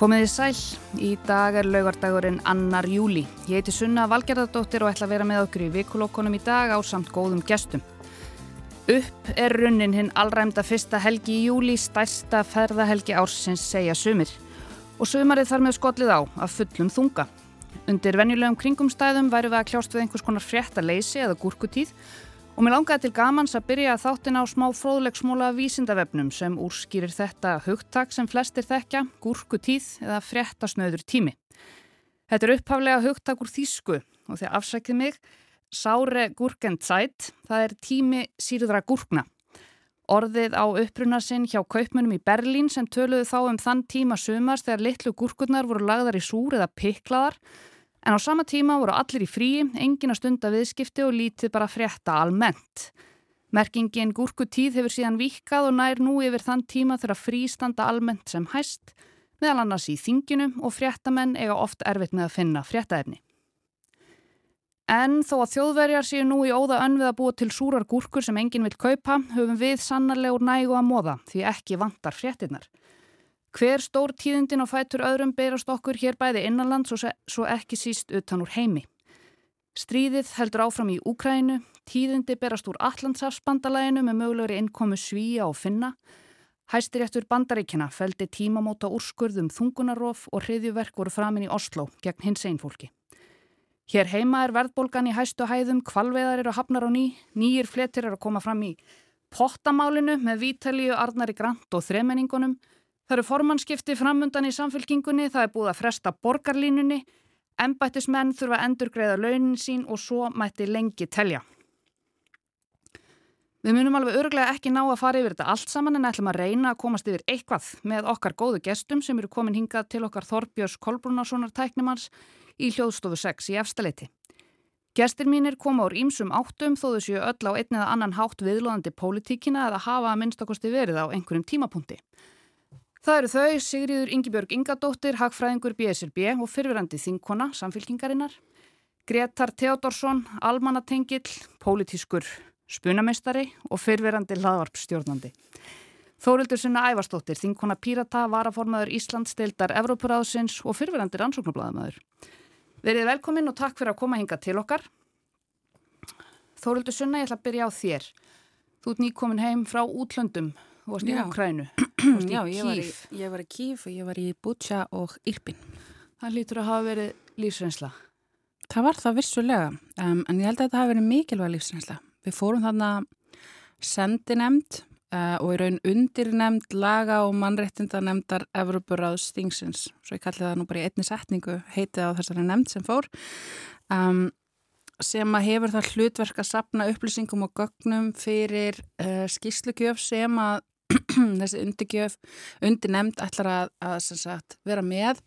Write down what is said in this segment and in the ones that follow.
Komiði sæl, í dag er laugardagurinn annar júli. Ég heiti Sunna Valgerðardóttir og ætla að vera með okkur í vikulókonum í dag á samt góðum gestum. Upp er runnin hinn allræmda fyrsta helgi í júli, stærsta ferðahelgi ársins segja sumir. Og sumarið þar með skollið á að fullum þunga. Undir venjulegum kringumstæðum væru við að kljást við einhvers konar frétta leysi eða gúrkutíð Og mér langaði til gamans að byrja að þáttin á smá fróðlegsmóla vísindavefnum sem úrskýrir þetta hugtak sem flestir þekkja, gúrkutíð eða fréttasnöður tími. Þetta er upphaflega hugtak úr þýsku og þegar afsækið mig, sáre gúrkendzætt, það er tími síruðra gúrkna. Orðið á uppruna sinn hjá kaupmunum í Berlín sem töluðu þá um þann tíma sumars þegar litlu gúrkurnar voru lagðar í súr eða piklaðar En á sama tíma voru allir í fríi, engin að stunda viðskipti og lítið bara frétta almennt. Merkingin gúrkutíð hefur síðan vikað og nær nú yfir þann tíma þegar frí standa almennt sem hæst, meðal annars í þinginu og fréttamenn eiga oft erfitt með að finna fréttaefni. En þó að þjóðverjar séu nú í óða önn við að búa til súrar gúrkur sem enginn vil kaupa, höfum við sannarlegur nægu að móða því ekki vantar fréttinnar. Hver stór tíðindin og fætur öðrum beirast okkur hér bæði innanlands og svo ekki síst utan úr heimi. Stríðið heldur áfram í Úkrænu, tíðindi berast úr Allandsafsbandalæginu með mögulegri innkomu svíja og finna. Hæstiréttur bandaríkina feldi tímamóta úrskurðum þungunarof og hriðjuverk voru framin í Oslo gegn hins einfólki. Hér heima er verðbólgan í hæstu hæðum, kvalveðar eru hafnar á ný, nýjir fletir eru að koma fram í pottamálinu með vítalíu, arnari grant og þremenningunum Það eru formannskipti framundan í samfélkingunni, það er búið að fresta borgarlínunni, embættismenn þurfa að endurgreða launin sín og svo mætti lengi telja. Við munum alveg örglega ekki ná að fara yfir þetta allt saman en ætlum að reyna að komast yfir eitthvað með okkar góðu gestum sem eru komin hingað til okkar Þorbjörns Kolbrunarssonar tæknimanns í hljóðstofu 6 í efstaleiti. Gestir mínir koma úr ímsum áttum þó þau séu öll á einn eða annan hátt viðlóðandi pólitíkina eða hafa að minnstakosti verið á einhverjum tímapunkti. Það eru þau Sigriður Ingibjörg Ingadóttir, hagfræðingur BSRB og fyrfirandi þinkona samfélkingarinnar, Gretar Theodorsson, almanatengill, pólitískur spunameistari og fyrfirandi hlaðvarpstjórnandi. Þórildur sinna Ævarstóttir, þinkona Pírata, varaformaður Íslands, deildar Evrópuráðsins og fyrfirandi rannsóknarblæðamæður. Verið velkomin og takk fyrir að koma hinga til okkar. Þórildur sinna, ég ætla að byrja á þér. Þú ert nýkomin heim frá útlöndum, þú varst í Ukrænu. Já, ég var, í, ég var í Kíf og ég var í Bútsja og Irpin. Það lítur að hafa verið lífsreynsla. Það var það vissulega, um, en ég held að þetta hafi verið mikilvæg lífsreynsla. Við fórum þarna sendinemnd uh, og í raun undirnemnd laga og mannreittindanemndar Evroparáðs Stingsins. Svo ég kalli það nú bara í einni setningu heitið á þessari nemnd sem fór. Um, sem að hefur það hlutverk að sapna upplýsingum og gögnum fyrir uh, skýslugjöf sem að þessi undirgjöf, undirnemnd ætlar að, að sagt, vera með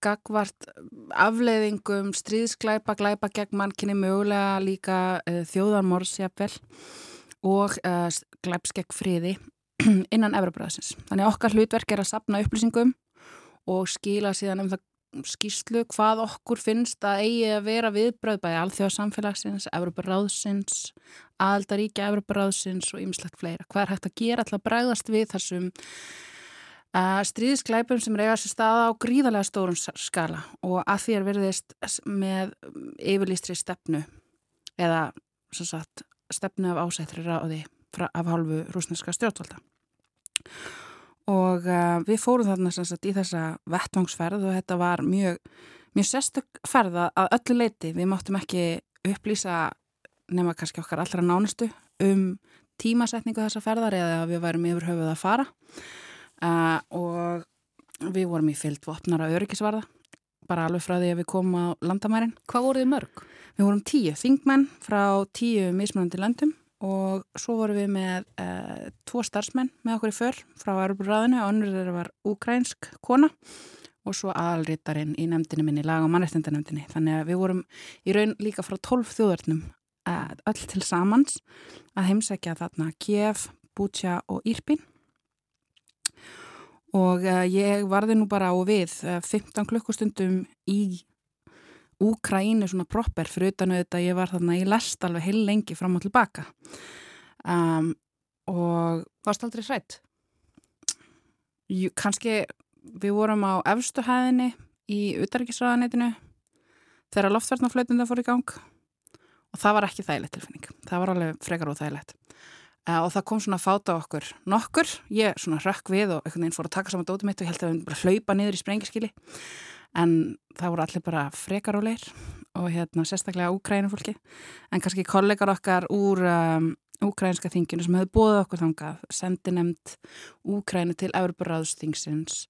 gagvart afleiðingum, stríðsklæpa, glæpa gegn mannkinni mögulega líka uh, þjóðarmorsjapvel og uh, glæps gegn friði innan Evropaðsins. Þannig okkar hlutverk er að sapna upplýsingum og skila síðan um það skýslu hvað okkur finnst að eigi að vera viðbröð bæði alþjóðsamfélagsins, Evroparáðsins, aldaríkja Evroparáðsins og ymslegt fleira. Hvað er hægt að gera alltaf bræðast við þessum uh, stríðsklæpum sem reygar sér staða á gríðarlega stórum skala og að því er verðist með yfirlýstri stefnu eða sagt, stefnu af ásættri ráði af hálfu rúsneska stjórnvalda og uh, við fórum þarna sagt, í þessa vettvangsferð og þetta var mjög, mjög sérstök ferða að öllu leiti. Við máttum ekki upplýsa nema kannski okkar allra nánustu um tímasetningu þessa ferðar eða við værum yfir höfuð að fara uh, og við vorum í fyllt vopnara öryggisvarða bara alveg frá því að við komum á landamærin. Hvað voruð þið mörg? Við vorum tíu þingmenn frá tíu mismunandi landum og svo vorum við með uh, tvo starfsmenn með okkur í för frá Arbúrraðinu og önnur þeirra var ukrænsk kona og svo aðalrítarinn í nefndinu minni, lag- og mannreistendanemndinni. Þannig að við vorum í raun líka frá tólf þjóðarnum uh, öll til samans að heimsækja þarna Kiev, Bútsja og Írpin og uh, ég varði nú bara á við 15 klukkustundum í Úkræni svona proper fyrir utan auðvitað ég var þarna í lest alveg heil lengi fram og tilbaka um, og Varst aldrei hrætt? Jú, kannski við vorum á efstu hæðinni í utarikisraðanetinu þegar loftverðnaflötunda fór í gang og það var ekki þægilegt tilfinning. Það var alveg frekar og þægilegt. Uh, og það kom svona að fáta okkur nokkur, ég svona rökk við og einhvern veginn fór að taka saman dótum mitt og held að við bara hlaupa niður í sprengiskili en það voru allir bara frekar og leir og hérna sérstaklega úkrænufólki en kannski kollegar okkar úr um, úkrænska þinginu sem hefði bóðið okkur þangað, sendi nefnd úkrænu til Európaráðsþingsins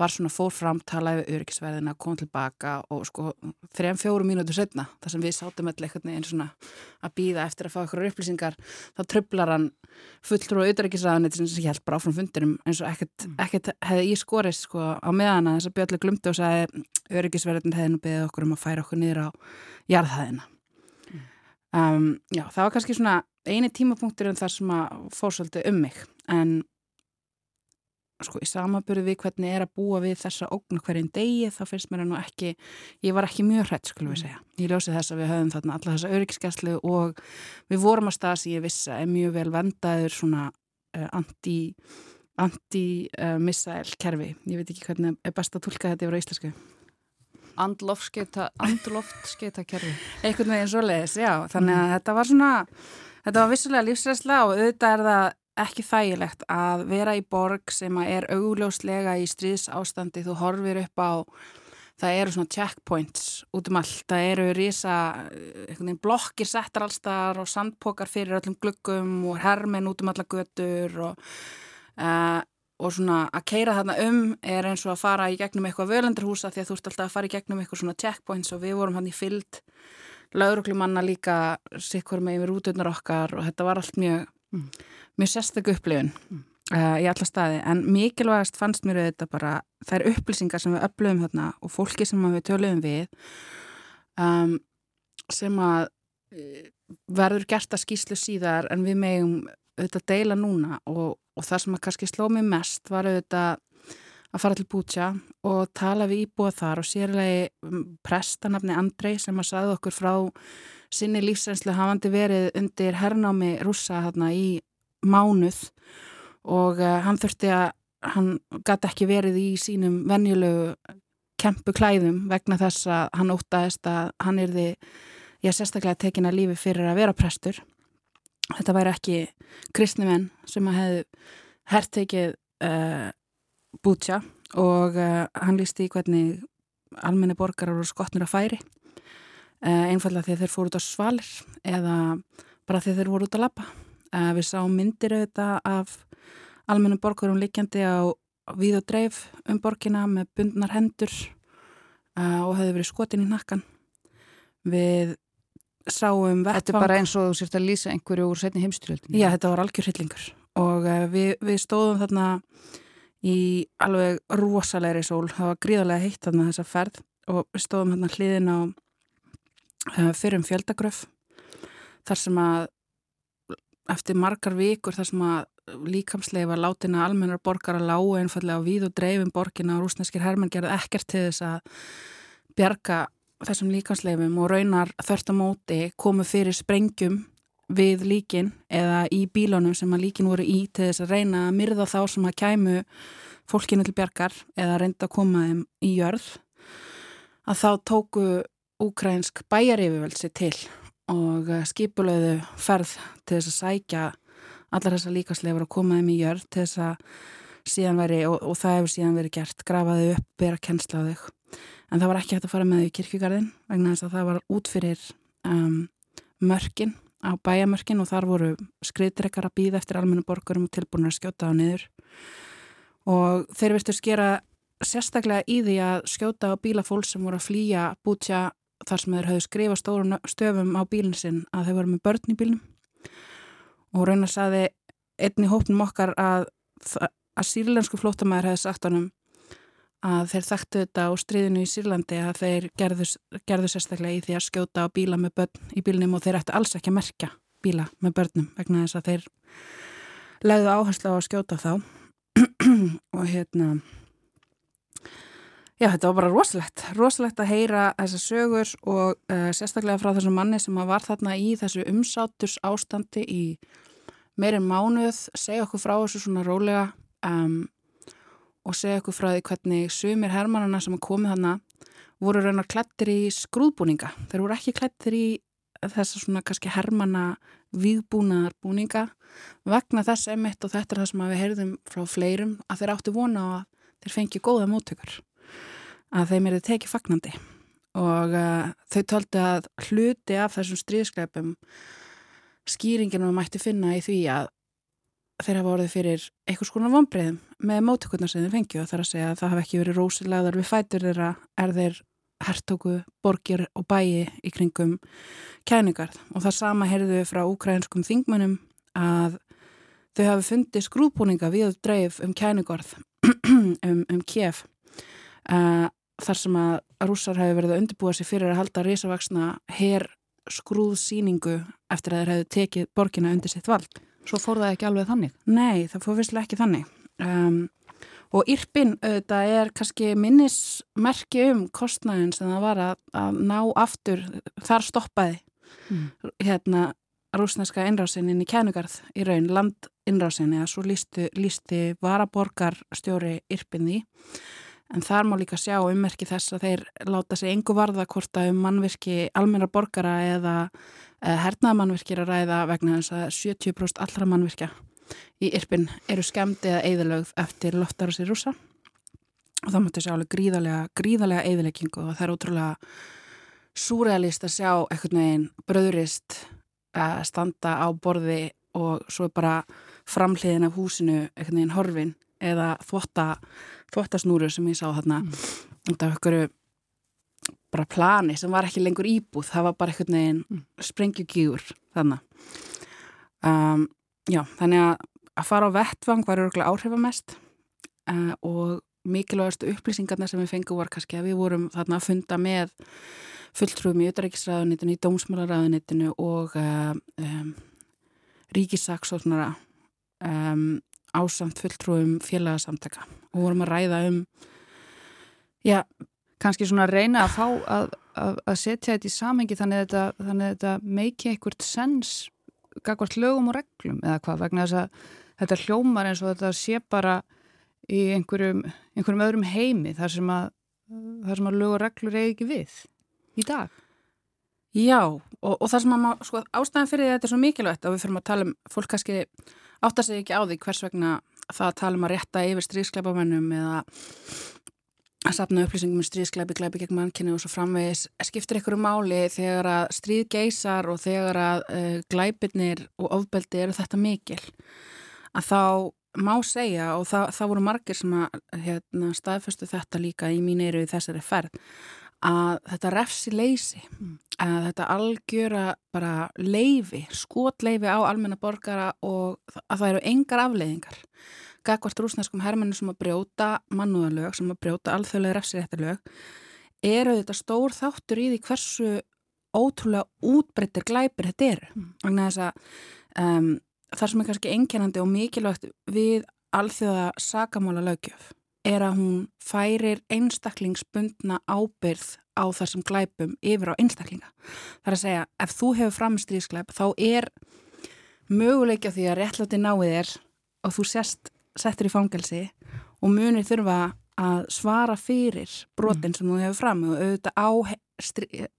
var svona fór framtala yfir öryggisverðina, kom tilbaka og sko þrejum fjórum mínútur setna þar sem við sátum allir eitthvað eins svona að býða eftir að fá ykkur upplýsingar þá tröflar hann fulltrú og auðverkisraðanit sem held bara áfram fundirum eins og ekkert, mm. ekkert hefði í skorist sko á meðan að þess að björnlega glumdi og sagði öryggisverðin hefði nú beðið okkur um að færa okkur niður á jarðhæðina mm. um, Já, það var kannski svona eini tímapunktur en það sem að fórsöldu um mig en sko í samaburðu við hvernig er að búa við þessa ógnu hverjum degi þá finnst mér að nú ekki, ég var ekki mjög hrætt skulum við mm. segja. Ég ljósi þess að við höfum þarna alla þessa öryggiskeslu og við vorum að stað sem ég vissi er mjög vel vendaður svona uh, anti anti-missæl uh, kerfi. Ég veit ekki hvernig er best að tólka þetta yfir á íslensku. Andloftsketa kerfi. Eitthvað með eins og leiðis, já. Þannig að mm. þetta var svona, þetta var vissulega lífsræðsla og auðvitað er það ekki þægilegt að vera í borg sem er augljóslega í stríðs ástandi þú horfir upp á það eru svona checkpoints út um allt. Það eru risa blokkir settar allstar og sandpokar fyrir öllum gluggum og hermen út um alla götur og, uh, og svona að keira þarna um er eins og að fara í gegnum eitthvað völendurhúsa því að þú ert alltaf að fara í gegnum eitthvað svona checkpoints og við vorum hann í fyllt lauruglumanna líka sikkur með yfir útöðnar okkar og þetta var allt mjög mm mjög sérstaklega upplifun mm. uh, í alla staði en mikilvægast fannst mér þetta bara þær upplýsingar sem við upplifum þarna og fólki sem við töluðum við um, sem að uh, verður gert að skýslu síðar en við megum auðvitað deila núna og, og það sem að kannski sló mig mest var auðvitað að fara til Bútsja og tala við íbúa þar og sérlegi um, prestanafni Andrei sem að saði okkur frá sinni lífsreynslu hafandi verið undir hernámi rúsa hérna í mánuð og uh, hann þurfti að hann gæti ekki verið í sínum venjulegu kempu klæðum vegna þess að hann ótaðist að hann er því ég sérstaklega tekin að lífi fyrir að vera prestur. Þetta væri ekki kristnimenn sem að hefðu herrtekið uh, bútja og uh, hann lísti í hvernig almenni borgarar voru skotnir að færi einfallega því þeir fóru út á svalir eða bara því þeir voru út að lappa Uh, við sáum myndir auðvitað af almennum borgurum líkjandi á við og dreif um borgina með bundnar hendur uh, og hefði verið skotin í nakkan. Við sáum vettfang... Þetta er bara eins og þú sért að lýsa einhverju úr setni heimstyrjöldinu. Já, þetta var algjör hryllingur og uh, við, við stóðum þarna í alveg rosalegri sól. Það var gríðarlega heitt þarna þessa ferð og við stóðum þarna hliðin á fyrrum fjöldagröf þar sem að eftir margar vikur þar sem að líkamslega var látina almennar borgar að lágu einfallega á víð og dreifum borgina og rúsneskir hermenn gerði ekkert til þess að bjarga þessum líkamsleifum og raunar þörst á móti komu fyrir sprengjum við líkin eða í bílunum sem að líkin voru í til þess að reyna að myrða þá sem að kæmu fólkinu til bjargar eða reynda að koma þeim í jörð að þá tóku úkrænsk bæjarifivölsi til og eh, skipulöðu ferð til þess að sækja allar þessar líkasleifur að koma þeim í jörð til þess að síðan veri, og, og það hefur síðan verið gert, grafaðu upp, bera kennsla á þau. En það var ekki hægt að fara með þau í kirkjugarðin vegna þess að það var út fyrir um, mörkin, á bæjamörkin og þar voru skriðdrekkar að býða eftir almennu borgarum og tilbúinur að skjóta á niður. Og þeir virtu skera sérstaklega í því að skjóta á bílafól sem voru að flýja bútja þar sem þeir höfðu skrifað stóru stöfum á bílinn sinn að þeir voru með börn í bílnum og raun að saði einni hópnum okkar að, að sírlensku flótamæður hefði sagt honum að þeir þekktu þetta á stríðinu í Sýrlandi að þeir gerðu, gerðu sérstaklega í því að skjóta á bíla með börn í bílnum og þeir ætti alls ekki að merkja bíla með börnum vegna þess að þeir leiðu áherslu á að skjóta þá. Og hérna Já, þetta var bara rosalegt, rosalegt að heyra þessar sögur og uh, sérstaklega frá þessum manni sem var þarna í þessu umsáturs ástandi í meirinn mánuð, segja okkur frá þessu svona rólega um, og segja ykkur frá því hvernig sumir hermannana sem komið hana voru raunar klættir í skrúðbúninga. Þeir voru ekki klættir í þessa svona kannski hermanna viðbúnaðar búninga vegna þess emitt og þetta er það sem við heyrðum frá fleirum að þeir áttu vona á að þeir fengi góða móttökur að þeim eru tekið fagnandi og uh, þau töldu að hluti af þessum stríðskleipum skýringinu mætti finna í því að þeir hafa orðið fyrir einhvers konar vonbreiðum með móttökurnar sem þeir fengju og þar að segja að það hafi ekki verið rósilegðar við fætur þeirra er þeir hertóku, borgir og bæi í kringum kæningarð og það sama heyrðu frá ukrainskum þingmönnum að þau hafi fundið skrúbúninga við dreif um kæningarð um, um kjef uh, þar sem að rússar hafi verið að undirbúa sig fyrir að halda risavaksna her skrúðsýningu eftir að þeir hefðu tekið borgina undir sitt vald. Svo fór það ekki alveg þannig? Nei, það fór visslega ekki þannig. Um, Og Írpin auðvitað er kannski minnismerki um kostnæðin sem það var að, að ná aftur, þar stoppaði mm. hérna rúsneska innrásinnin í kænugarð í raun landinnrásinni að svo lísti, lísti varaborgarstjóri Írpin því. En þar má líka sjá ummerki þess að þeir láta sig engu varða hvort að um mannvirki almenna borgara eða eh, hernaðamannvirkir að ræða vegna þess að 70% allra mannvirkja í Irpin eru skemmt eða eðalögð eftir loftarasir rúsa og það mútti sjá alveg gríðarlega, gríðarlega eðaleggingu og það er ótrúlega súrealist að sjá eitthvað neginn bröðurist að standa á borði og svo er bara framhliðin af húsinu eitthvað neginn horfin eða þvotta, þvottasnúru sem ég sá þarna mm. þetta var eitthvað bara plani sem var ekki lengur íbúð það var bara eitthvað neginn mm. sprengjugjúr þannig um, Já, þannig að að fara á vettvang var örgulega áhrifamest uh, og mikilvægastu upplýsingarna sem við fengum var kannski að við vorum þarna að funda með fulltrúum í auðaríkisræðunitinu, í dómsmálaræðunitinu og um, ríkisaksóknara um, ásamt fulltrúum félagsamtaka og vorum að ræða um já, kannski svona að reyna að fá að, að, að setja þetta í samengi þannig að þetta, þannig að þetta meiki einhvert sens gagvart lögum og reglum eða hvað vegna þess að þetta hljómar eins og þetta sé bara í einhverjum, einhverjum öðrum heimi þar sem að, þar sem að lög og reglur eigi ekki við í dag. Já og, og það sem að sko, ástæðan fyrir þetta er svo mikilvægt að við fyrir að tala um fólk kannski átta sig ekki á því hvers vegna það að tala um að rétta yfir stríðskleipamennum eða að sapna upplýsingum um stríðskleipi, gleipi gegn mannkynni og svo framvegis skiptir ykkur um máli þegar að stríð geysar og þegar að uh, gleipirnir og ofbeldi eru þetta mikil. Að þá má segja og það, það voru margir sem að hérna, staðföstu þetta líka í mín eru í þessari ferð að þetta refsi leysi mm. að þetta algjöra bara leifi, skotleifi á almenna borgara og að það eru engar afleiðingar gagvart rúsneskum hermennu sem að brjóta mannúðalög, sem að brjóta alþjóðlega refsiréttalög, eru þetta stór þáttur í því hversu ótrúlega útbreyttir glæpir þetta eru. Mm. Vagnar þess að um, það sem er kannski einkennandi og mikilvægt við alþjóða sagamála lögjöf er að hún færir einstaklingsbundna ábyrð á þessum glæpum yfir á einstaklinga. Það er að segja, ef þú hefur framstríðsglæp þá er möguleikja því að réttláti náið er og þú sérst settur í fangelsi og munir þurfa að svara fyrir brotin mm. sem þú hefur fram og auðvitað á,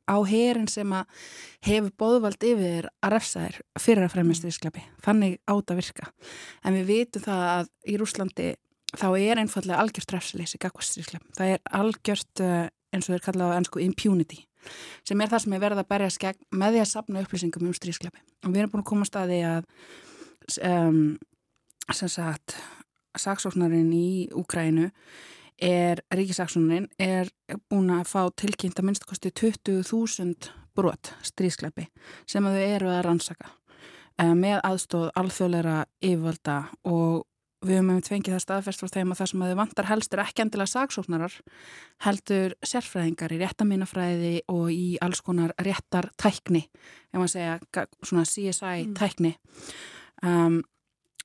á herin sem að hefur bóðvald yfir að refsa þér fyrir að fremja stríðskleipi. Þannig átt að virka. En við vitum það að í Rúslandi þá er einfallega algjört refsileysi gagvað stríðskleip. Það er algjört eh, eins og þeir kallaða ennsku impunity sem er það sem er verið að berja skegg með því að sapna upplýsingum um stríðskleipi. Og við erum búin að koma staði að um, sem sagt saksóknarinn í Úkrænu er, ríkisaksóknarinn er búin að fá tilkynnt að minnstakosti 20.000 brot stríðskleipi sem þau eru að rannsaka eh, með aðstóð alþjóðleira yfirvalda og við höfum með tvengið það staðferst frá þeim að það sem að þau vantar helst er ekki endilega saksóknarar heldur sérfræðingar í réttamínafræði og í alls konar réttar tækni, ef maður segja svona CSI mm. tækni um,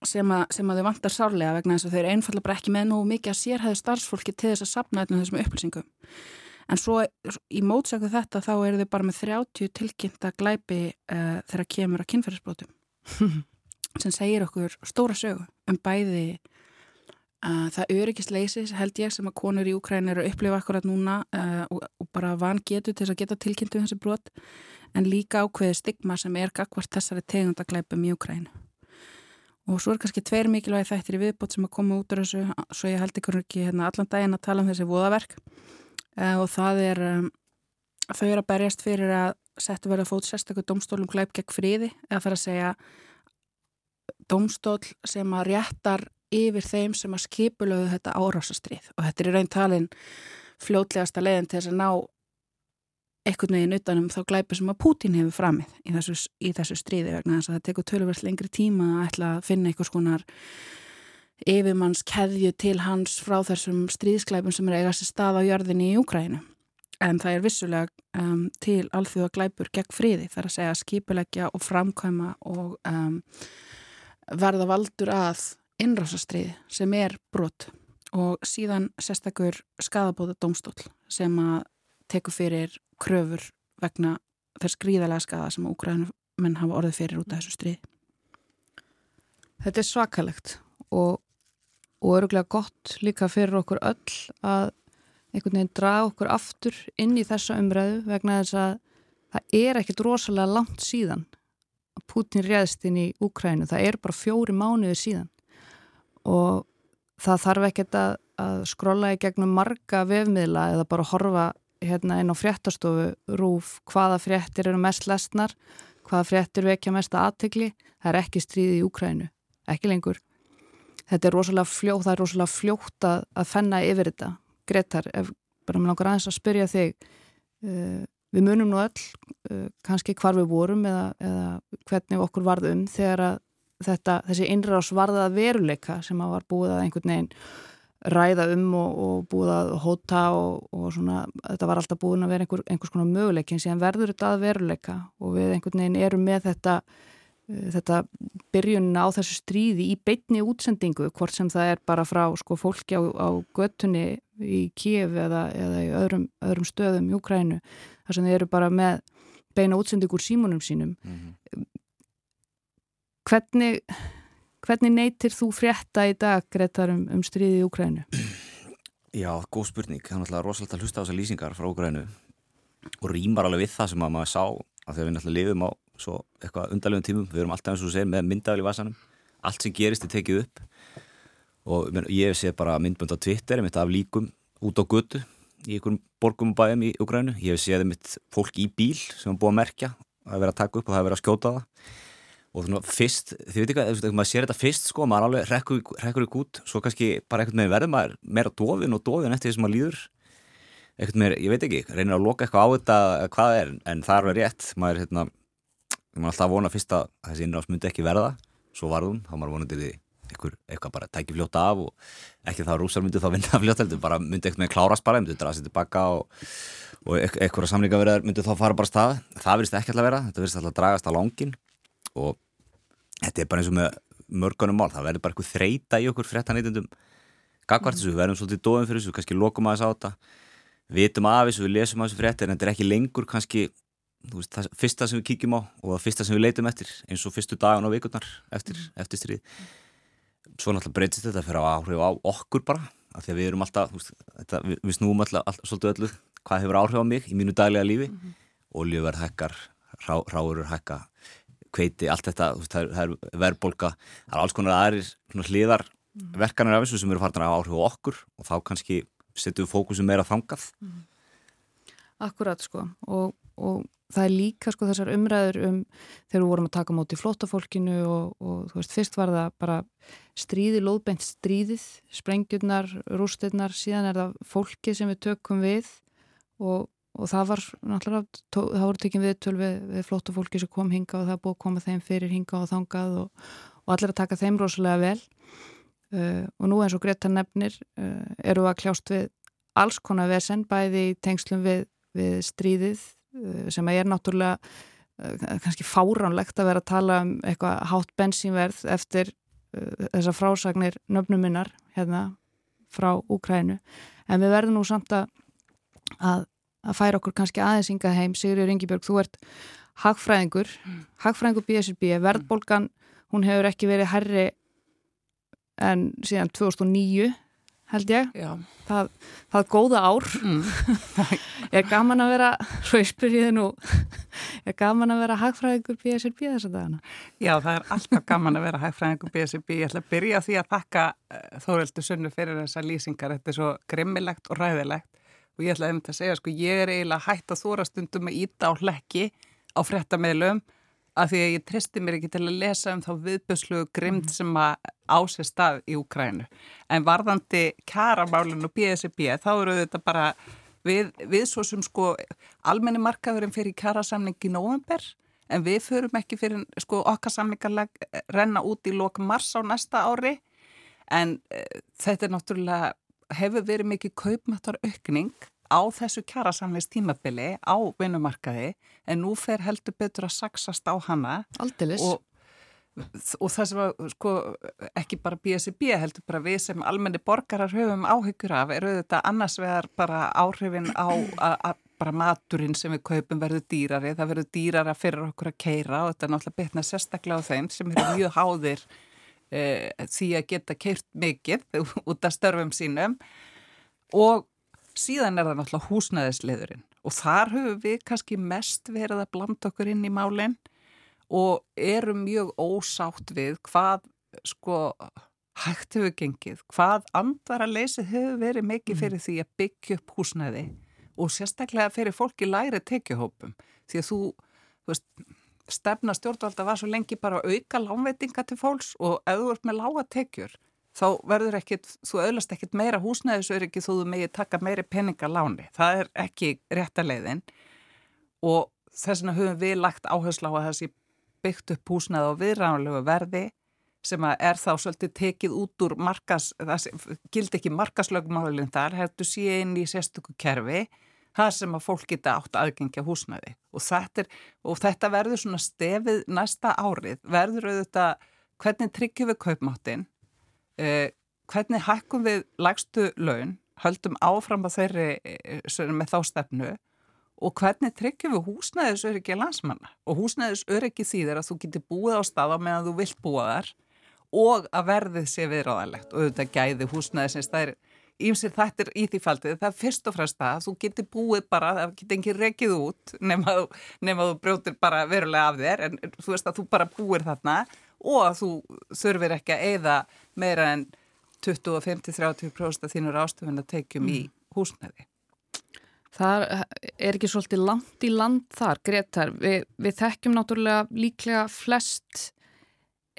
sem að, sem að þau vantar sárlega vegna þess að þau eru einfallega bara ekki með nú mikið að sérhæðu starfsfólki til þess að sapna eitthvað þessum upplýsingum. En svo í mótsöku þetta þá eru þau bara með 30 tilkynnta glæpi uh, þegar kemur að kynferðisbrótum sem segir okkur stóra sögu um bæði Uh, það öryggisleysi held ég sem að konur í Úkræn eru að upplifa akkurat núna uh, og, og bara van getur til að geta tilkynntu þessi brot en líka ákveði stigma sem er gagvart þessari tegundaglæpum í Úkræn og svo er kannski tveir mikilvægi þættir í viðbót sem að koma út úr þessu svo ég held ykkur ekki hérna, allan daginn að tala um þessi voðaverk. Uh, og það er um, þau eru að berjast fyrir að setja verið að fót sérstaklega domstólum glæp gegn friði eða þarf að segja domstól sem að réttar yfir þeim sem að skipulöðu þetta árásastrið og þetta er í raun talin fljótlegasta leiðin til þess að ná einhvern veginn utanum þá glæpi sem að Pútín hefur framið í þessu, í þessu stríði vegna þess að það tekur tölverst lengri tíma að ætla að finna einhvers konar yfirmanns keðju til hans frá þessum stríðsklæpum sem er eigast stað á jörðinni í Úkrænu en það er vissulega um, til alþjóða glæpur gegn friði þar að segja skipulegja og framkvæma og um, verða valdur að innrásastriði sem er brot og síðan sérstakur skadabóða domstól sem að teku fyrir kröfur vegna þess gríðarlega skada sem úgræðumenn hafa orðið fyrir út af þessu stríði. Þetta er svakalegt og, og öruglega gott líka fyrir okkur öll að einhvern veginn draga okkur aftur inn í þessa umræðu vegna þess að það er ekkit rosalega langt síðan að Putin réðst inn í Úkrænu. Það er bara fjóri mánuði síðan og það þarf ekkert að, að skrolla í gegnum marga vefmiðla eða bara horfa hérna inn á fréttastofu rúf hvaða fréttir eru mest lesnar, hvaða fréttir vekja mest aðtegli, það er ekki stríði í Úkrænu, ekki lengur. Þetta er rosalega fljótt, það er rosalega fljótt að, að fenna yfir þetta. Gretar, ef bara mér langar aðeins að spyrja þig, uh, við munum nú öll uh, kannski hvar við vorum eða, eða hvernig okkur varðum þegar að þetta, þessi innrás varðað veruleika sem að var búið að einhvern veginn ræða um og, og búið að hóta og, og svona, þetta var alltaf búin að vera einhver, einhvers konar möguleikin síðan verður þetta að veruleika og við einhvern veginn erum með þetta uh, þetta byrjunna á þessu stríði í beitni útsendingu hvort sem það er bara frá sko fólki á, á göttunni í Kíf eða, eða í öðrum, öðrum stöðum í Ukrænu þar sem þeir eru bara með beina útsendingur símunum sínum mm -hmm. Hvernig, hvernig neytir þú frétta í dag, Gretar, um, um stríði í Úkrænu? Já, góð spurning. Það er náttúrulega rosalega að hlusta á þessar lýsingar frá Úkrænu og rýmar alveg við það sem maður sá að þegar við náttúrulega lifum á svo eitthvað undarlegum tímum, við erum alltaf eins og segir með myndavel í vasanum, allt sem gerist er tekið upp og men, ég séð bara myndbönd á Twitter, ég mitt af líkum út á götu í einhverjum borgum og bæðum í Úkrænu, ég hef séð mitt fólk í bíl sem er búið að merkja að vera að taka upp og það er verið að skjóta það. Og svona fyrst, þið veit ekki að maður sér þetta fyrst sko, maður alveg rekkur, rekkur ykkur út svo kannski bara einhvern veginn verður maður meira dofin og dofin eftir því sem maður líður. Einhvern veginn, ég veit ekki, reynir að loka eitthvað á þetta hvað er, en það er alveg rétt. Maður er hérna, maður alltaf að vona fyrst að þessi innráðs myndi ekki verða. Svo varðum, þá maður vonandi því eitthvað, eitthvað bara tækja fljóta af og ekki þá rúsar myndi þá vinna fljóta heldur, bara myndi eitthvað með klárast bara, myndi draða sér tilbaka og, og eitthvað samlingaverðar myndi þá fara bara stað. Það verðist ekki alltaf vera, þetta verðist alltaf dragast á langin og þetta er bara eins og með mörgunum mál, það verður bara eitthvað þreita í okkur fréttaneytundum gagvart þessu, við verðum svolítið dóðum fyrir þessu, kannski lokum aðeins á þetta. Vitum af þessu, við lesum af þessu fréttir en þetta er ekki lengur kannski veist, það fyrsta sem við kíkjum á og það fyrsta sem við leitum eftir eins og fyrstu dagan og vikurnar eftir, eftir stríð svo náttúrulega breytist þetta fyrir að áhrif á okkur bara, af því að við erum alltaf veist, þetta, við, við snúum alltaf, alltaf svolítið öllu hvað hefur áhrif á mig í mínu daglega lífi mm -hmm. oljuverð hækkar, rá, ráurur hækka kveiti, allt þetta, það er, er verðbólka, það er alls konar aðrir hliðar mm. verkanir af þessu sem eru farnar á áhrif á okkur og þá kannski setjum við fókusum meira þangað. Mm. Akkurat sko og, og það er líka sko þessar umræður um þegar við vorum að taka móti flótafólkinu og, og þú veist, fyrst var það bara stríði, lóðbeint stríðið, sprengjurnar, rústirnar, síðan er það fólki sem við tökum við og og það var náttúrulega, það voru tekinn viðtöl við, við flóttu fólki sem kom hinga og það búið að koma þeim fyrir hinga og þangað og, og allir að taka þeim rosalega vel. Uh, og nú eins og Greta nefnir uh, eru að kljást við alls konar vesen bæði í tengslum við, við stríðið sem er náttúrulega uh, kannski fáránlegt að vera að tala um eitthvað hátt bensínverð eftir uh, þessar frásagnir nöfnuminnar hérna frá Úkrænu en við verðum nú samt að að að færa okkur kannski aðeins yngað heim. Sigurður Ingibjörg, þú ert hagfræðingur mm. hagfræðingur BSRB, verðbólgan hún hefur ekki verið herri en síðan 2009 held ég, það, það góða ár Mm. er gaman að vera, svo ég spyrjiði nú er gaman að vera hagfræðingur BSRB þess að dagana Já, það er alltaf gaman að vera hægfræðingur BSB. Ég ætla að byrja því að þakka uh, Þóreldur Sunnu fyrir þessar lýsingar. Þetta er svo grimmilegt og ræðilegt og ég ætla einmitt að segja, sko, ég er eiginlega hægt að þóra stundum að íta á hlekki á frettameilum af því að ég tristi mér ekki til að lesa um þá viðbjörslugu grimd sem að ásið stað í Ukrænu. En varðandi kæramálinu og BSB, þá eru þetta bara við, við svo sem sko almenni markaðurinn fyrir kærasamning í november en við förum ekki fyrir sko okkar samlingarleg renna út í lok mars á næsta ári. En uh, þetta er náttúrulega hefur verið mikið kaupmættar aukning á þessu kjærasamlist tímabili á vinnumarkaði en nú fer heldur betur að saksast á hana. Aldilis og, og það sem að sko, ekki bara BSB heldur bara við sem almenni borgarar höfum áhyggjur af er auðvitað annars vegar bara áhrifin á að bara maturinn sem við kaupum verður dýrari, það verður dýrara fyrir okkur að keira og þetta er náttúrulega betna sérstaklega á þeim sem eru mjög háðir e, því að geta keirt mikið út af störfum sínum. Og síðan er það náttúrulega húsnæðisleðurinn og þar höfum við kannski mest verið að blanda okkur inn í málinn og erum mjög ósátt við hvað sko hægt hefur gengið, hvað andvara leysið hefur verið mikið fyrir því að byggja upp húsnæði og sérstaklega fyrir fólki læri tekjuhópum. Því að þú, þú veist, stefna stjórnvalda var svo lengi bara að auka lánveitinga til fólks og ert með lága tekjur þá verður ekkit, þú öðlast ekkit meira húsnæðisöryggi þú megið taka meiri peninga láni. Það er ekki réttaleiðin og þess vegna höfum við lagt áherslu á að það sé byggt upp húsnæði á viðránulegu verði sem að er þá svolítið tekið út úr markas, það gildi ekki markaslögumálinn þar, hefðu sé inn í sérstöku kerfi, það sem að fólk geta átt aðgengja húsnæði. Og þetta, er, og þetta verður svona stefið næsta árið, verður auðvitað hvernig tryggjum við kaupmáttin, eh, hvernig hækkum við lægstu laun, höldum áfram á þeirri eh, með þá stefnu og hvernig tryggjum við húsnæðisöryggi landsmanna? Og húsnæðisöryggi þýðir að þú getur búið á staða meðan þú vilt búa þar og að verðið sé viðráðanlegt. Og auðvitað gæði húsnæðisins það er ímsir þættir í því faldið. Það er fyrst og fremst að þú getur búið bara það getur ekki rekið út nema, nema þú brjótir bara verulega af þér. En þú veist að þú bara búir þarna og að þú þurfir ekki að eigða meira en 20-50-30% af þínur ástöfun að tekjum mm. í húsnæði Það er ekki svolítið langt í land þar, Gretar. Vi, við þekkjum náttúrulega líklega flest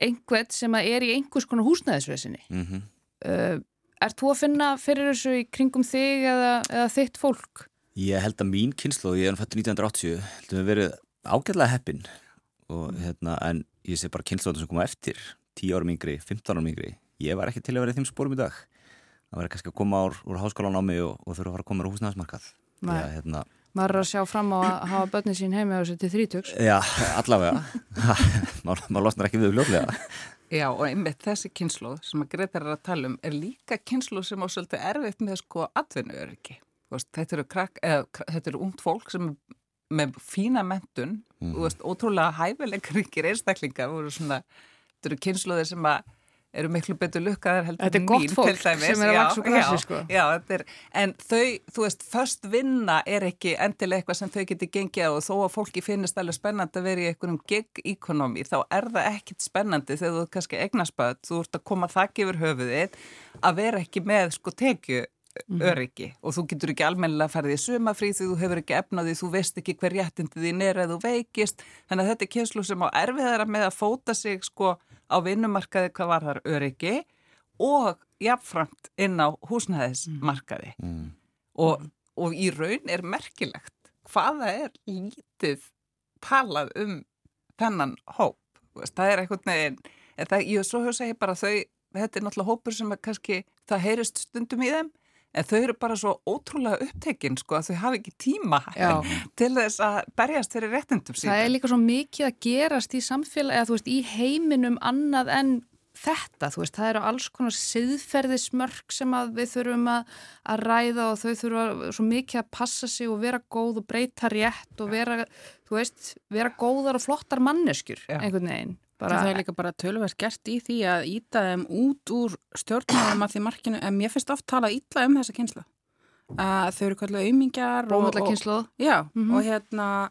einhvern sem er í einhvers konar húsnæðisvesinni. Mm -hmm. uh, er þú að finna fyrir þessu í kringum þig eða, eða þitt fólk? Ég held að mín kynslu, ég er fættur 1980, heldum við verið ágæðlega heppin og hérna, en ég sé bara kynslu sem koma eftir, 10 árum yngri, 15 árum yngri, ég var ekki til að vera í þeim spórum í dag. Það var kannski að koma úr, úr háskólan á mig og, og þurfa að fara að koma úr húsnæðismarkað. Já, hérna, maður er að sjá fram á að hafa börnin sín heimi á þessu til þrítöks Já, allavega. Maður losnar ekki við fljóðlega Já, og einmitt þessi kynsluð sem að Gretar er að tala um er líka kynsluð sem á svolítið erfitt með sko atvinnuöryggi. Þetta eru, krak, eða, þetta eru ungt fólk sem með fína mentun mm. og veist, ótrúlega hæfilegar ríkir einstaklingar þetta eru kynsluðir sem að eru miklu betur lukkaðar heldur Þetta er gott fólk sem er að vaksa úr græsi sko. Já, er, en þau, þú veist, först vinna er ekki endilega eitthvað sem þau getur gengið á og þó að fólki finnist alveg spennandi að vera í einhverjum gig-ekonomi þá er það ekkit spennandi þegar þú kannski egnaspöld, þú ert að koma þakk yfir höfuðið að vera ekki með sko tekju öryggi. Og þú getur ekki almennilega að fara því sumafrí því þú hefur ekki efnaði, þú veist ekki hver réttindi þín er eða þú veikist. Þannig að þetta er kynslu sem á erfiðara með að fóta sig sko á vinnumarkaði hvað var þar öryggi og jafnframt inn á húsnæðismarkaði. Mm. og, og í raun er merkilegt hvaða er lítið talað um þennan hóp. Það er eitthvað neginn ég svo höfðu segja bara þau þetta er náttúrulega hópur sem kannski það heyrist stundum í þeim en þau eru bara svo ótrúlega upptekinn sko að þau hafi ekki tíma Já. til þess að berjast fyrir réttindum síðan. Það er líka svo mikið að gerast í samfélagi að þú veist í heiminum annað en þetta, þú veist, það eru alls konar siðferðismörk sem að við þurfum að, að ræða og þau þurfa svo mikið að passa sig og vera góð og breyta rétt og vera, þú veist, vera góðar og flottar manneskjur Já. einhvern veginn Bara, það er líka bara tölverst gert í því að íta þeim út úr stjórnum að því markinu, en mér finnst oft tala ítla um þessa kynslu. Að þau eru kallið auðmingjar og... Já, mm -hmm. og hérna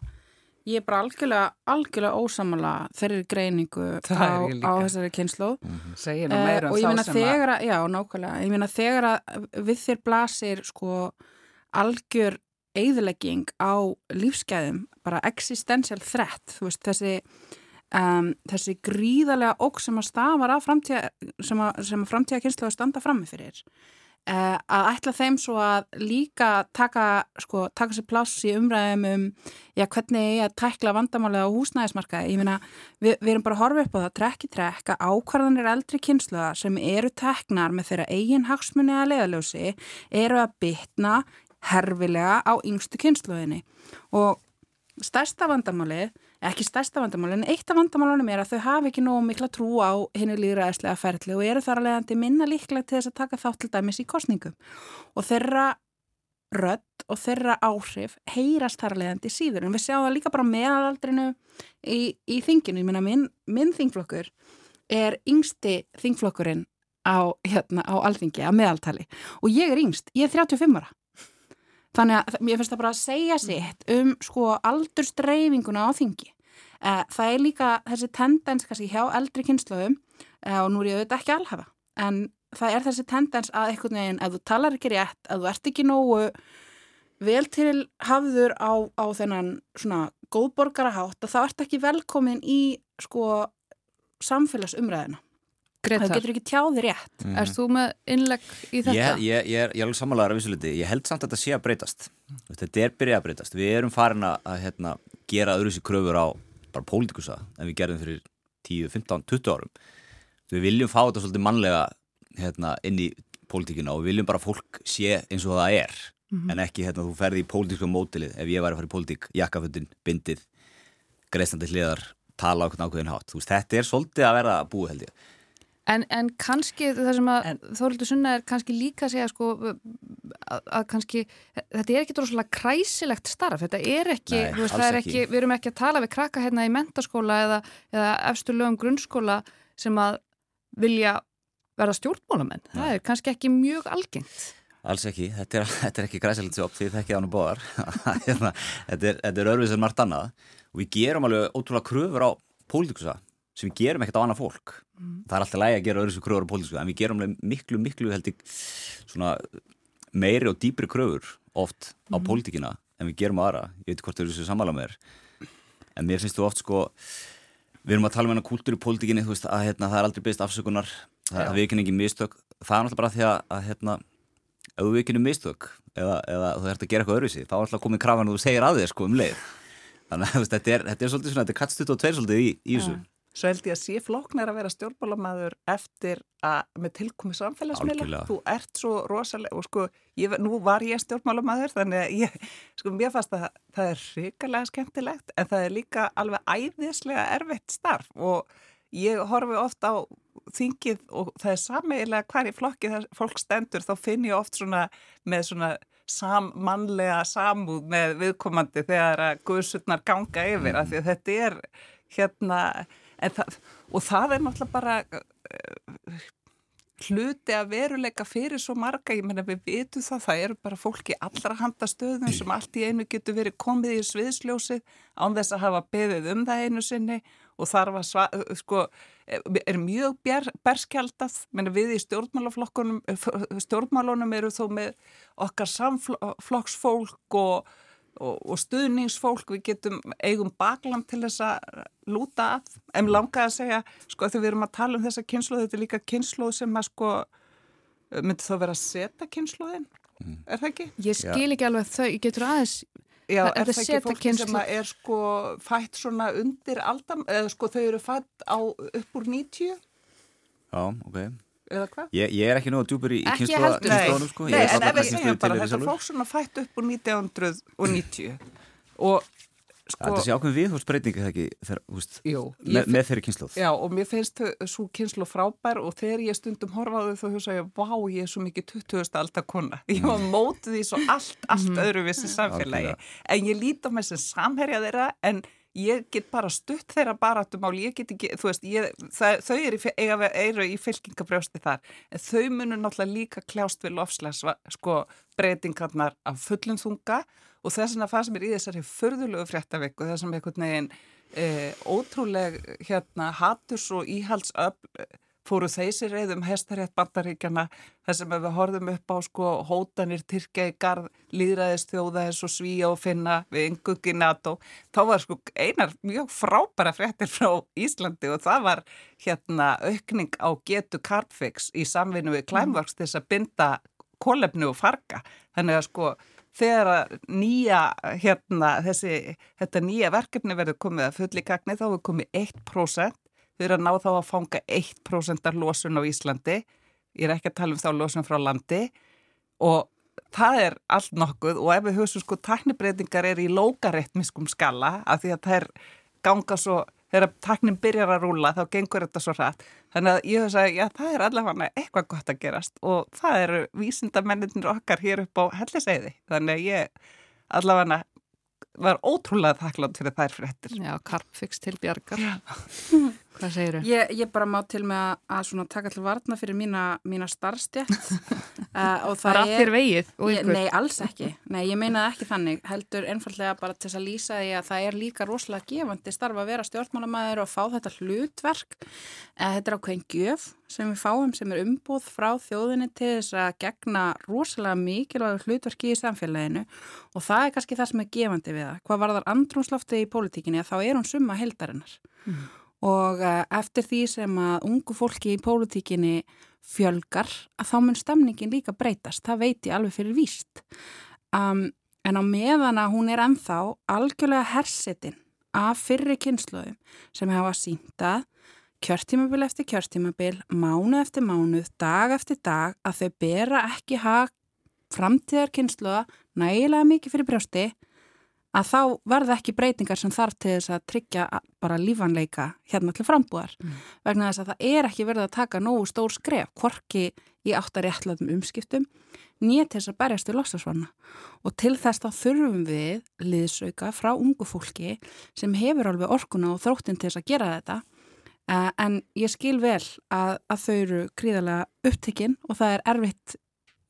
ég er bara algjörlega, algjörlega ósamala þeirri greiningu á, á þessari kynslu. Mm -hmm. Segir nú meira um þá sem að... Já, nákvæmlega. Ég meina þegar að við þér blasir sko algjör eigðlegging á lífsgæðum, bara existential threat, veist, þessi, um, þessi gríðarlega óg sem að stafar af framtíða, sem að, að framtíða kynslu að standa frammi fyrir, uh, að ætla þeim svo að líka taka, sko, taka sér pláss í umræðum um, já, hvernig ég að tækla vandamálega á húsnæðismarkaði, ég meina, við, við erum bara að horfa upp á það, trekk í trekk, að ákvarðanir eldri kynsluða sem eru teknar með þeirra eigin hagsmunni að leiðaljósi eru að bytna herfilega á yngstu kynsluðinni og stærsta vandamálið, ekki stærsta vandamálið en eitt af vandamálunum er að þau hafi ekki nógu mikla trú á hennu líðræðislega ferli og eru þar að leiðandi minna líklega til þess að taka þátt til dæmis í kostningum og þeirra rödd og þeirra áhrif heyrast þar að leiðandi síður. En við sjáum það líka bara meðalaldrinu í, í þinginu, ég minna minn, minn þingflokkur er yngsti þingflokkurinn á, hérna, á alþingi, á meðaltali. Og ég er yngst, ég er 35 ára. Þannig að mér finnst það bara að segja sitt um sko aldurstreifinguna á þingi. Eh, það er líka þessi tendens kannski hjá eldri kynnslöfum eh, og nú er ég auðvitað ekki alhafa en það er þessi tendens að einhvern veginn ef þú talar ekki rétt, ef þú ert ekki nógu vel til hafður á, á þennan svona góðborgarahátt að þá ert ekki velkomin í sko samfélagsumræðina. Gretar. Það getur ekki tjáði rétt. Mm. Erst þú með innlegg í þetta? Ég, ég, ég er, er alveg samanlegar af vissuleiti. Ég held samt að þetta sé að breytast. Þetta er byrjað að breytast. Við erum farin að hérna, gera öðruðs í kröfur á bara pólitikusa en við gerðum fyrir 10, 15, 20 árum. Við viljum fá þetta svolítið mannlega hérna, inn í pólitíkina og við viljum bara fólk sé eins og það er mm -hmm. en ekki hérna þú ferði í pólitísku mótilið ef ég væri að fara í pólitík, jakkaföndin, bindið, greiðstandi hliðar, tala okkur nákvæðin hátt. Veist, þetta er svolítið að vera búið held ég. En, en kannski það sem að Þórildur Sunna er kannski líka að segja sko að, að kannski þetta er ekki droslega kræsilegt starf. Þetta er ekki, Nei, veist, er ekki, ekki. við erum ekki að tala við krakka hérna í mentaskóla eða, eða efstu lögum grunnskóla sem að vilja vera stjórnmálamenn, Nei. það er kannski ekki mjög algengt. Alls ekki, þetta er, þetta er ekki kræsilegt svo opp því það ekki ánum bóðar hérna, þetta er, er örfið sem margt annað. Og við gerum alveg ótrúlega kröfur á pólitikusa sem við gerum ekkert á annað fólk. Mm. það er alltaf lægi að gera öðru sem kröfur á pólitísku en við gerum miklu, miklu held ég svona meiri og dýpri kröfur oft á mm. pólitíkina en við gerum aðra, ég veit hvort þau eru svo samála með þér en mér finnst þú oft sko við erum að tala um hennar kúltur í pólitíkinni veist, að hérna, það er aldrei beist afsökunar það, það við ekki mistök. Það er náttúrulega bara því að, að hérna, ef ekki erum mistök eða, eða þú ert að gera eitthvað öðruvísi þá er Svo held ég að sé flóknar að vera stjórnbálamæður eftir að með tilkomi samfélagsmiðla, þú ert svo rosalega og sko, ég, nú var ég stjórnbálamæður þannig að ég, sko, mér fannst að það er hrikalega skemmtilegt en það er líka alveg æðislega erfitt starf og ég horfi ofta á þingið og það er sameigilega hver í flokki þar fólk stendur þá finn ég oft svona með svona sammannlega samúð með viðkomandi þegar að guðsutnar ganga yfir mm. af því að þetta er hérna það, og það er náttúrulega bara uh, hluti að veruleika fyrir svo marga, ég menna við vitum það, það eru bara fólki allra handa stöðum sem allt í einu getur verið komið í sviðsljósið án þess að hafa beðið um það einu sinni og þar var sva, sko, er mjög berskjaldað, menna við í stjórnmálaflokkunum, stjórnmálunum eru þó með okkar samflokksfólk og og, og stuðningsfólk, við getum eigum baklam til þess að lúta að, en langa að segja sko þegar við erum að tala um þessa kynslu þetta er líka kynslu sem að sko myndi þá vera að setja kynsluðin mm. er það ekki? Ég skil ekki alveg þau, ég getur aðeins Já, er, er það ekki fólki kynslu? sem er sko fætt svona undir aldam, eða sko þau eru fætt á upp úr 90 Já, ok? Ég, ég er ekki að djúpur í kynnslóðanum sko. Nei, en ef við segjum bara þetta fólk svona fætt upp úr 1990 og sko. Þetta sé ákveðin við, þú veist breytingi það ekki þegar, húst, Jú, með, með þeirri kynnslóð Já, og mér finnst svo kynnslóð frábær og þegar ég stundum horfaðu þá hugsa ég vá, ég er svo mikið 20. alltaf kona. Ég var mótið því svo allt, allt mhm. öðruvissi samfélagi. En ég líti á mig sem samherja þeirra en ég get bara stutt þeirra baratumál, ég get ekki, þú veist, ég, það, þau eru í, eru í fylkingabrjósti þar, en þau munur náttúrulega líka kljást við lofslags, sko, breytingarnar af fullum þunga og þess vegna fannst mér í þessari förðulegu fréttaveku, þessum einhvern veginn e, ótrúleg, hérna, haturs og íhaldsöfl fóru þeysir reyðum hestarétt bandaríkjana þar sem við horfum upp á sko hótanir Tyrkja í garð líðræðist þjóða eins og Svíja og Finna við yngungi NATO. Þá var sko einar mjög frábæra fréttir frá Íslandi og það var hérna aukning á getu Cardfix í samvinnu við Climeworks til þess að binda kólefnu og farga. Þannig að sko þegar nýja hérna þessi þetta nýja verkefni verður komið að fulli kakni þá er komið 1% Þau eru að ná þá að fanga 1% af losun á Íslandi. Ég er ekki að tala um þá losun frá landi og það er allt nokkuð og ef við hugsaum sko taknibreitingar er í lókareitmiskum skala af því að það er ganga svo, þegar taknin byrjar að rúla þá gengur þetta svo hratt. Þannig að ég hugsa að já, það er allavega eitthvað gott að gerast og það eru vísindamenninir okkar hér upp á helliseiði. Þannig að ég allavega var ótrúlega þakklátt fyrir þær fréttir. Já, karpfix til bjargar. Hvað segir þau? Ég, ég bara má til með að, að taka til varna fyrir mína, mína starfstjætt. uh, það er allir vegið? Ég, nei, alls ekki. Nei, ég meinaði ekki þannig. Heldur einfallega bara til þess að lýsa því að það er líka rosalega gefandi starf að vera stjórnmálamæður og fá þetta hlutverk. Uh, þetta er ákveðin gjöf sem við fáum sem er umbúð frá þjóðinni til þess að gegna rosalega mikilvægur hlutverki í samfélaginu og það er kannski það sem er gefandi við það. Hvað var þar andrumslofti í pólitíkinni að þá er hún summa heldarinnar. Mm og eh, eftir því sem að ungu fólki í pólitíkinni fjölgar að þá mun stemningin líka breytast, það veit ég alveg fyrir víst. Um, en á meðan að hún er ennþá algjörlega hersetin af fyrri kynsluðum sem hefa síntað kjörtímabil eftir kjörtímabil, mánu eftir mánuð, dag eftir dag að þau bera ekki hag framtíðar kynsluða nægilega mikið fyrir brjósti að þá verða ekki breytingar sem þarf til þess að tryggja bara lífanleika hérna til frambúðar. Mm. vegna þess að það er ekki verið að taka nógu stór skref, hvorki í áttaréttlaðum umskiptum nýja til þess að berjast við lostasvarna og til þess þá þurfum við liðsauka frá ungu fólki sem hefur alveg orkuna og þróttin til þess að gera þetta. Uh, en ég skil vel að, að þau eru gríðarlega upptekinn og það er erfitt,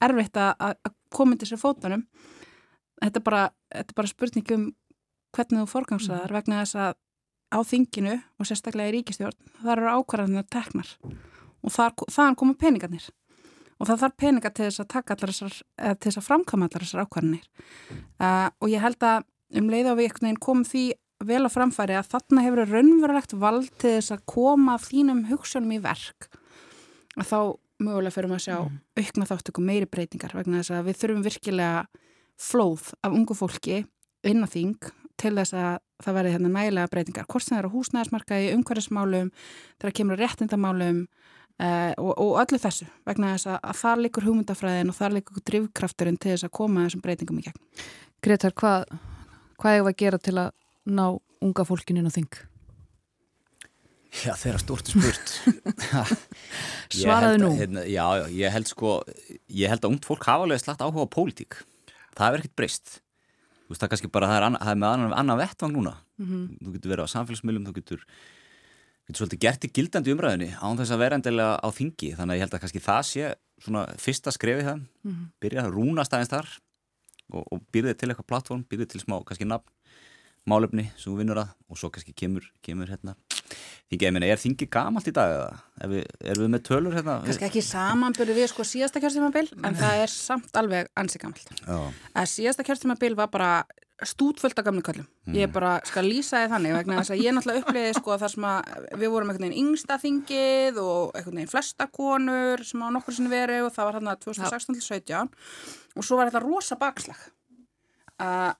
erfitt að, að koma til sér fótunum þetta er bara, þetta er bara spurning um hvernig þú forgangsaðar mm. vegna þess að á þinginu og sérstaklega í ríkistjórn þar eru ákvarðanir teknar og þar, þaðan koma peningarnir og það þarf peningar til þess að taka allar þessar, eða til þess að framkama allar þessar ákvarðanir uh, og ég held að um leið á við komum því vel á framfæri að þarna hefur raunverulegt vald til þess að koma þínum hugsunum í verk að þá mögulega fyrir maður að sjá mm. aukna þáttöku meiri breytingar vegna þess að við þurfum virkilega flóð af ungu fólki inn á þing til þess að það verði hérna nægilega breytingar hvort sem það eru húsnæðismarkaði, umhverfismálum þegar kemur réttindamálum uh, og, og öllu þessu vegna þess að, að það likur hugmyndafræðin og það likur drivkrafturinn til þess að koma þessum breytingum í gegn. Gretar, hvað hvað hefur að gera til að ná unga fólkin inn á þing? Já, þeirra stort spurt Svaraðu nú hérna, Já, já, ég held sko ég held að ungt fólk hafa alveg slagt áhuga á pólitík það er ekkert breyst þú veist það kannski bara, það er, annað, það er með annan, annan vettvang núna mm -hmm. þú getur verið á samfélagsmiðlum þú getur, getur svolítið gert í gildandi umræðinni án þess að vera endilega á þingi þannig að ég held að kannski það sé svona fyrsta skrefi það mm -hmm. byrja að rúnast aðeins þar og, og byrðið til eitthvað plattform, byrðið til smá kannski nafn, málefni sem þú vinnur að og svo kannski kemur, kemur hérna Þingi, ég meina, er þingi gamalt í dag eða? Er við, er við með tölur hérna? Kanski ekki samanbyrðu við sko síðasta kjörstimabil en það er samt alveg ansi gamalt. Að síðasta kjörstimabil var bara stútfullt af gamlu köllum. Mm. Ég bara skal lýsa þið þannig vegna þess að ég náttúrulega uppliði sko þar sem að við vorum einhvern veginn yngsta þingið og einhvern veginn flesta konur sem á nokkur sinni verið og það var hérna 2016-17 og svo var þetta rosa bakslag. Uh,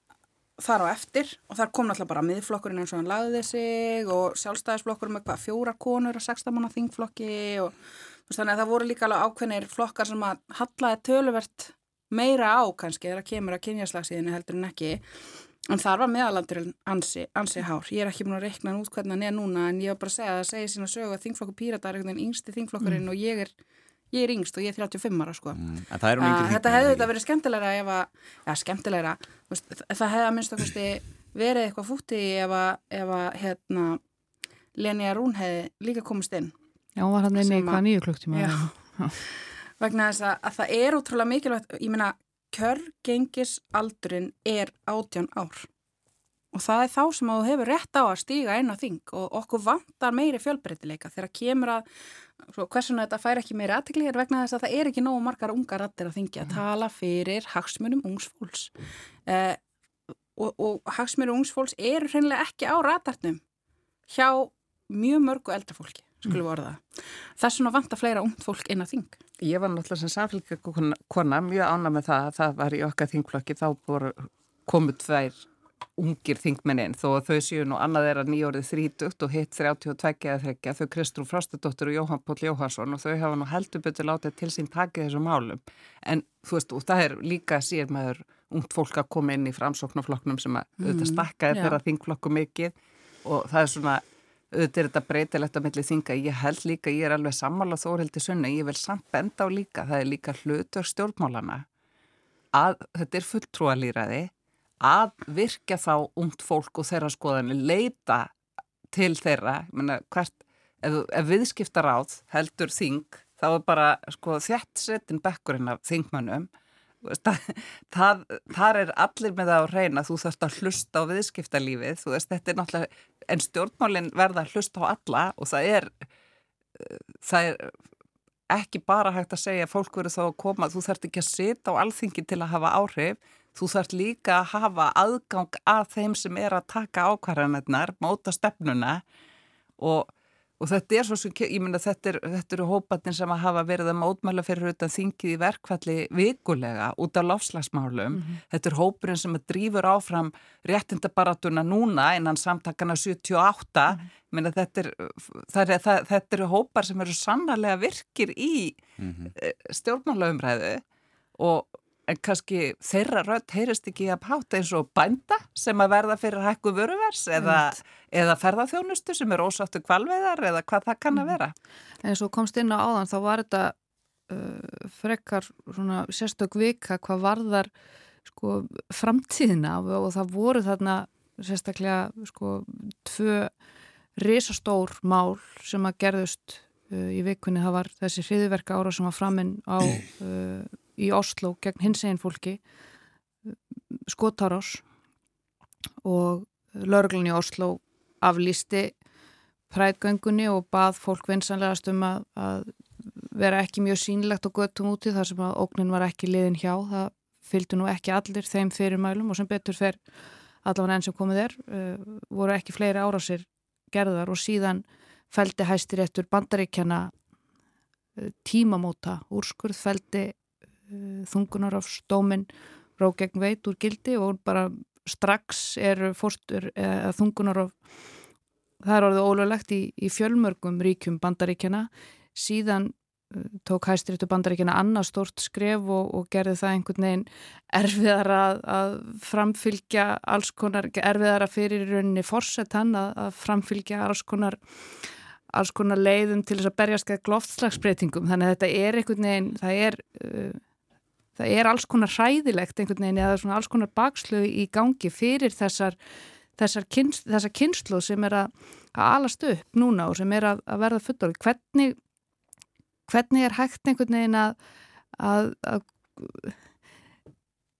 þar á eftir og þar kom náttúrulega bara miðflokkurinn eins og hann lagði sig og sjálfstæðisflokkurinn með hvað fjóra konur og sextamanna þingflokki og þannig að það voru líka alveg ákveðnir flokkar sem að hallaði töluvert meira á kannski þegar það kemur að kynjaslagsíðinu heldur en ekki en þar var meðalandurinn ansi, ansi hár ég er ekki búin að rekna út hvernig hann er núna en ég var bara að segja að það segja sína sögu að þingflokkur pírata er einhvern veginn yngsti þingflokkurinn mm. og ég er ég er yngst og ég er 35 ára sko. mm, uh, þetta hefði þetta verið skemmtilegra ef að, ja skemmtilegra veist, það hefði að minnst okkursti verið eitthvað fútti ef að, ef að hérna, Lenja Rún hefði líka komist inn. Já, hún var hann inn í eitthvað nýju klukktíma. Já. Vegna þess að, að það er útrúlega mikilvægt, ég meina, kjörgengisaldurinn er átján ár. Og það er þá sem að þú hefur rétt á að stíga inn á þing og okkur vantar meiri fjölbreytileika þegar kemur að, hversuna þetta fær ekki meiri aðtekli er vegna þess að það er ekki nógu margar ungar rattir að þingja að tala fyrir hagsmunum ungsfólks. Eh, og, og hagsmunum ungsfólks eru hreinlega ekki á ratartnum hjá mjög mörgu eldra fólki, skulum orða það. Þess vegna vantar fleira ungt fólk inn á þing. Ég var náttúrulega sem samfélgakona mjög ána með það að það var í okkar þingflokki þá voru komið tvær ungir þingmennin þó að þau séu nú annað er að nýjórið þrítugt og hitt 32 eða þekja þau Kristrún Frostadóttir og Jóhann Póll Jóhansson og þau hafa nú heldur betur látið til sín takið þessum málum. En þú veist og það er líka sér maður ungt fólk að koma inn í framsóknarflokknum sem að auðvitað Mhm, stakkaði þeirra þingflokku mikið og það er svona auðvitað er þetta breytilegt á milli þinga. Ég held líka, ég er alveg sammála þórildi sunna, ég vil samt benda á líka það er líka hlutur stjórnmálana að þetta er fulltrúalýraði að virkja þá ungt fólk og þeirra skoðanir leita til þeirra. Menna, hvert, ef, ef viðskiptar áð heldur þing þá er bara sko, þjætt setin bekkurinn af veist, það, þar er allir með það á reyna þú þarfst að hlusta á viðskiptalífið. Þú veist, þetta er náttúrulega, en stjórnmálinn verða að hlusta á alla og það er það er ekki bara hægt að segja að fólk verður þá að koma, þú þarfst ekki að sita á alþingi til að hafa áhrif, þú þarfst líka að hafa aðgang að þeim sem er að taka ákvarðanirnar, móta stefnuna og, og þetta er svo sem, ég myndi að þetta, er, þetta eru hópatin sem að hafa verið að mótmæla fyrir utan þingið í verkvalli vikulega út af lofslagsmálum. Þetta er hópurinn sem að drífur áfram réttindabaratuna núna innan samtakana 78. Mm. Þetta, er, það er, það, þetta eru hópar sem eru sannarlega virkir í mm -hmm. stjórnmálaumræðu og en kannski þeirra rödd heyrist ekki að páta eins og bænda sem að verða fyrir hækku vöruvers eða, eða ferðarþjónustu sem er ósáttu kvalveðar eða hvað það kann að vera. En svo komst inn á áðan þá var þetta uh, frekar svona sérstök vika hvað varðar sko framtíðina og, og það voru þarna sérstaklega sko tvö risastór mál sem að gerðust uh, í vikunni. Það var þessi hriðverka ára sem var framinn á uh, í Oslo gegn hins eginn fólki skotárás og lauruglun í Oslo aflýsti præðgöngunni og bað fólk vinsanlegast um að, að vera ekki mjög sínlegt og göttum úti þar sem að óknin var ekki liðin hjá. Það fylgdu nú ekki allir þeim fyrirmælum og sem betur fer allavega enn sem komið er uh, voru ekki fleiri árásir gerðar og síðan fældi hæstir eftir bandaríkjana uh, tímamóta úrskurð fældi uh, þungunar af stómin ró gegn veit úr gildi og bara strax er fórstur eða þungunar af það er orðið ólulegt í, í fjölmörgum ríkjum bandaríkjana síðan uh, tók hæstiritu bandaríkjana annað stort skref og, og gerði það einhvern veginn erfiðar að, að framfylgja alls konar, erfiðar að fyrir í rauninni fórsett hann að, að framfylgja alls konar alls konar leiðum til þess að berjast gegn loftslagsbreytingum. Þannig að þetta er einhvern veginn það er, uh, það er alls konar hræðilegt einhvern veginn eða svona alls konar bakslu í gangi fyrir þessar þessar, kynst, þessar kynslu sem er að, að alast upp núna og sem er að, að verða fullor hvernig, hvernig er hægt einhvern veginn að, að,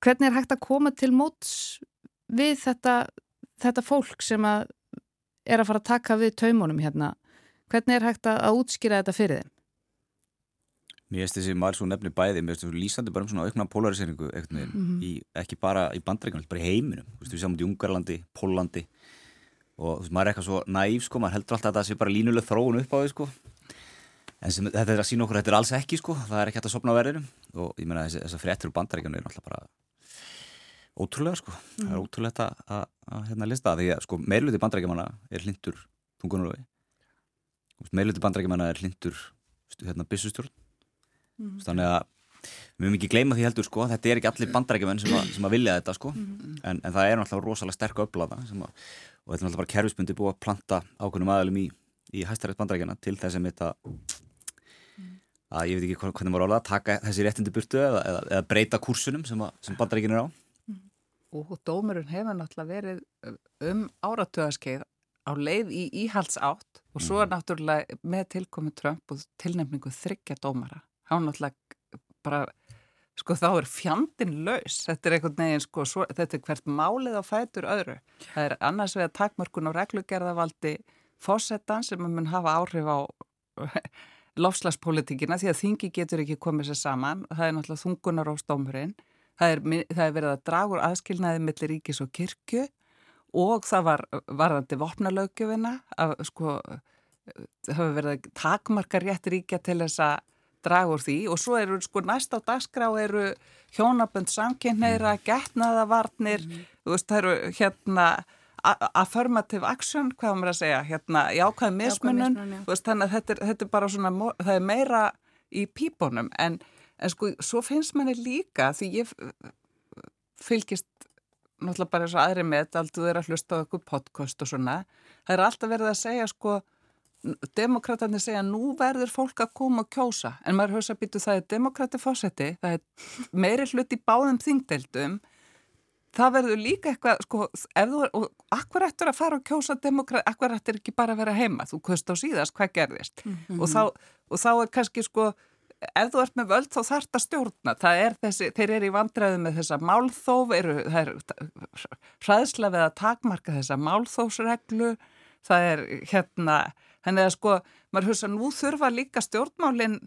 hvernig er hægt að koma til móts við þetta, þetta fólk sem að er að fara að taka við taumunum hérna hvernig er hægt að útskýra þetta fyrir þeim? Mér finnst þessi maður svo nefni bæði, mér finnst þessu lýsandi bara um svona aukna polariseringu mm -hmm. í, ekki bara í bandreikunum, bara í heiminum við saman í Ungarlandi, Pólandi og veist, maður er eitthvað svo næv sko, maður heldur alltaf að það sé bara línuleg þróun upp á því sko. en sem, þetta er að sína okkur þetta er alls ekki, sko. það er ekki hægt að sopna á verðinum og ég meina þess að fréttur úr bandreikunum er náttúrulega bara ótrúlega sko, mm. það er ótrúlega að, að, að hérna lista því að sko meirluti bandreikimanna Mm. þannig að við mögum ekki gleyma því heldur sko, þetta er ekki allir bandarækjumenn sem, sem að vilja þetta sko mm. en, en það er náttúrulega rosalega sterk öflaða og þetta er náttúrulega bara kerfisbundi búið að planta ákveðnum aðalum í, í hæstarætt bandarækjana til þess að þetta að ég veit ekki hvernig maður álega að taka þessi réttindi burtu eða, eða, eða breyta kursunum sem, sem bandarækjana er á og dómurinn hefur náttúrulega verið um áratöðaskeið á leið í íhaldsátt og svo er náttúrulega með tilkomi Trump og tilnefningu þryggja dómara. Há náttúrulega bara, sko þá er fjandin laus. Þetta er einhvern veginn, sko, svo, þetta er hvert málið á fætur öðru. Það er annars vegar takmörkun og reglugerðavaldi fósettan sem mun hafa áhrif á lofslagspolitíkina því að þingi getur ekki komið sér saman. Það er náttúrulega þungunar á stómurinn. Það er, það er verið að dragur aðskilnaði millir ríkis og kirkju og það var varðandi vopnalaugjöfina að sko það hefur verið að takmarka rétt ríkja til þess að draga úr því og svo eru sko næst á dagskrá eru hjónabönd samkynneira, getnaðavarnir, mm. þú veist það eru hérna affirmative action, hvað maður að segja, hérna jákvæð mismunum, þannig að þetta er, þetta er bara svona, það er meira í pípunum en, en sko svo finnst manni líka því ég fylgist náttúrulega bara eins og aðri með þetta, aldrei er að hlusta á eitthvað podcast og svona, það er alltaf verið að segja sko, demokraterni segja nú verður fólk að koma og kjósa. En maður höfðs að býtu það er demokrati fósetti, það er meiri hlut í báðum þingdeildum. Það verður líka eitthvað, sko, ef þú er, og akkur eftir að fara og kjósa demokrati, akkur eftir ekki bara að vera heima, þú kvist á síðast, hvað gerðist? Mm -hmm. og, þá, og þá er kannski, sko, ef þú ert með völd þá þarf það stjórna, það er þessi, þeir eru í vandræðu með þessa málþóf, eru, það er hraðsla við að takmarka þessa málþófsreglu, það er hérna, henni að sko, maður hugsa nú þurfa líka stjórnmálinn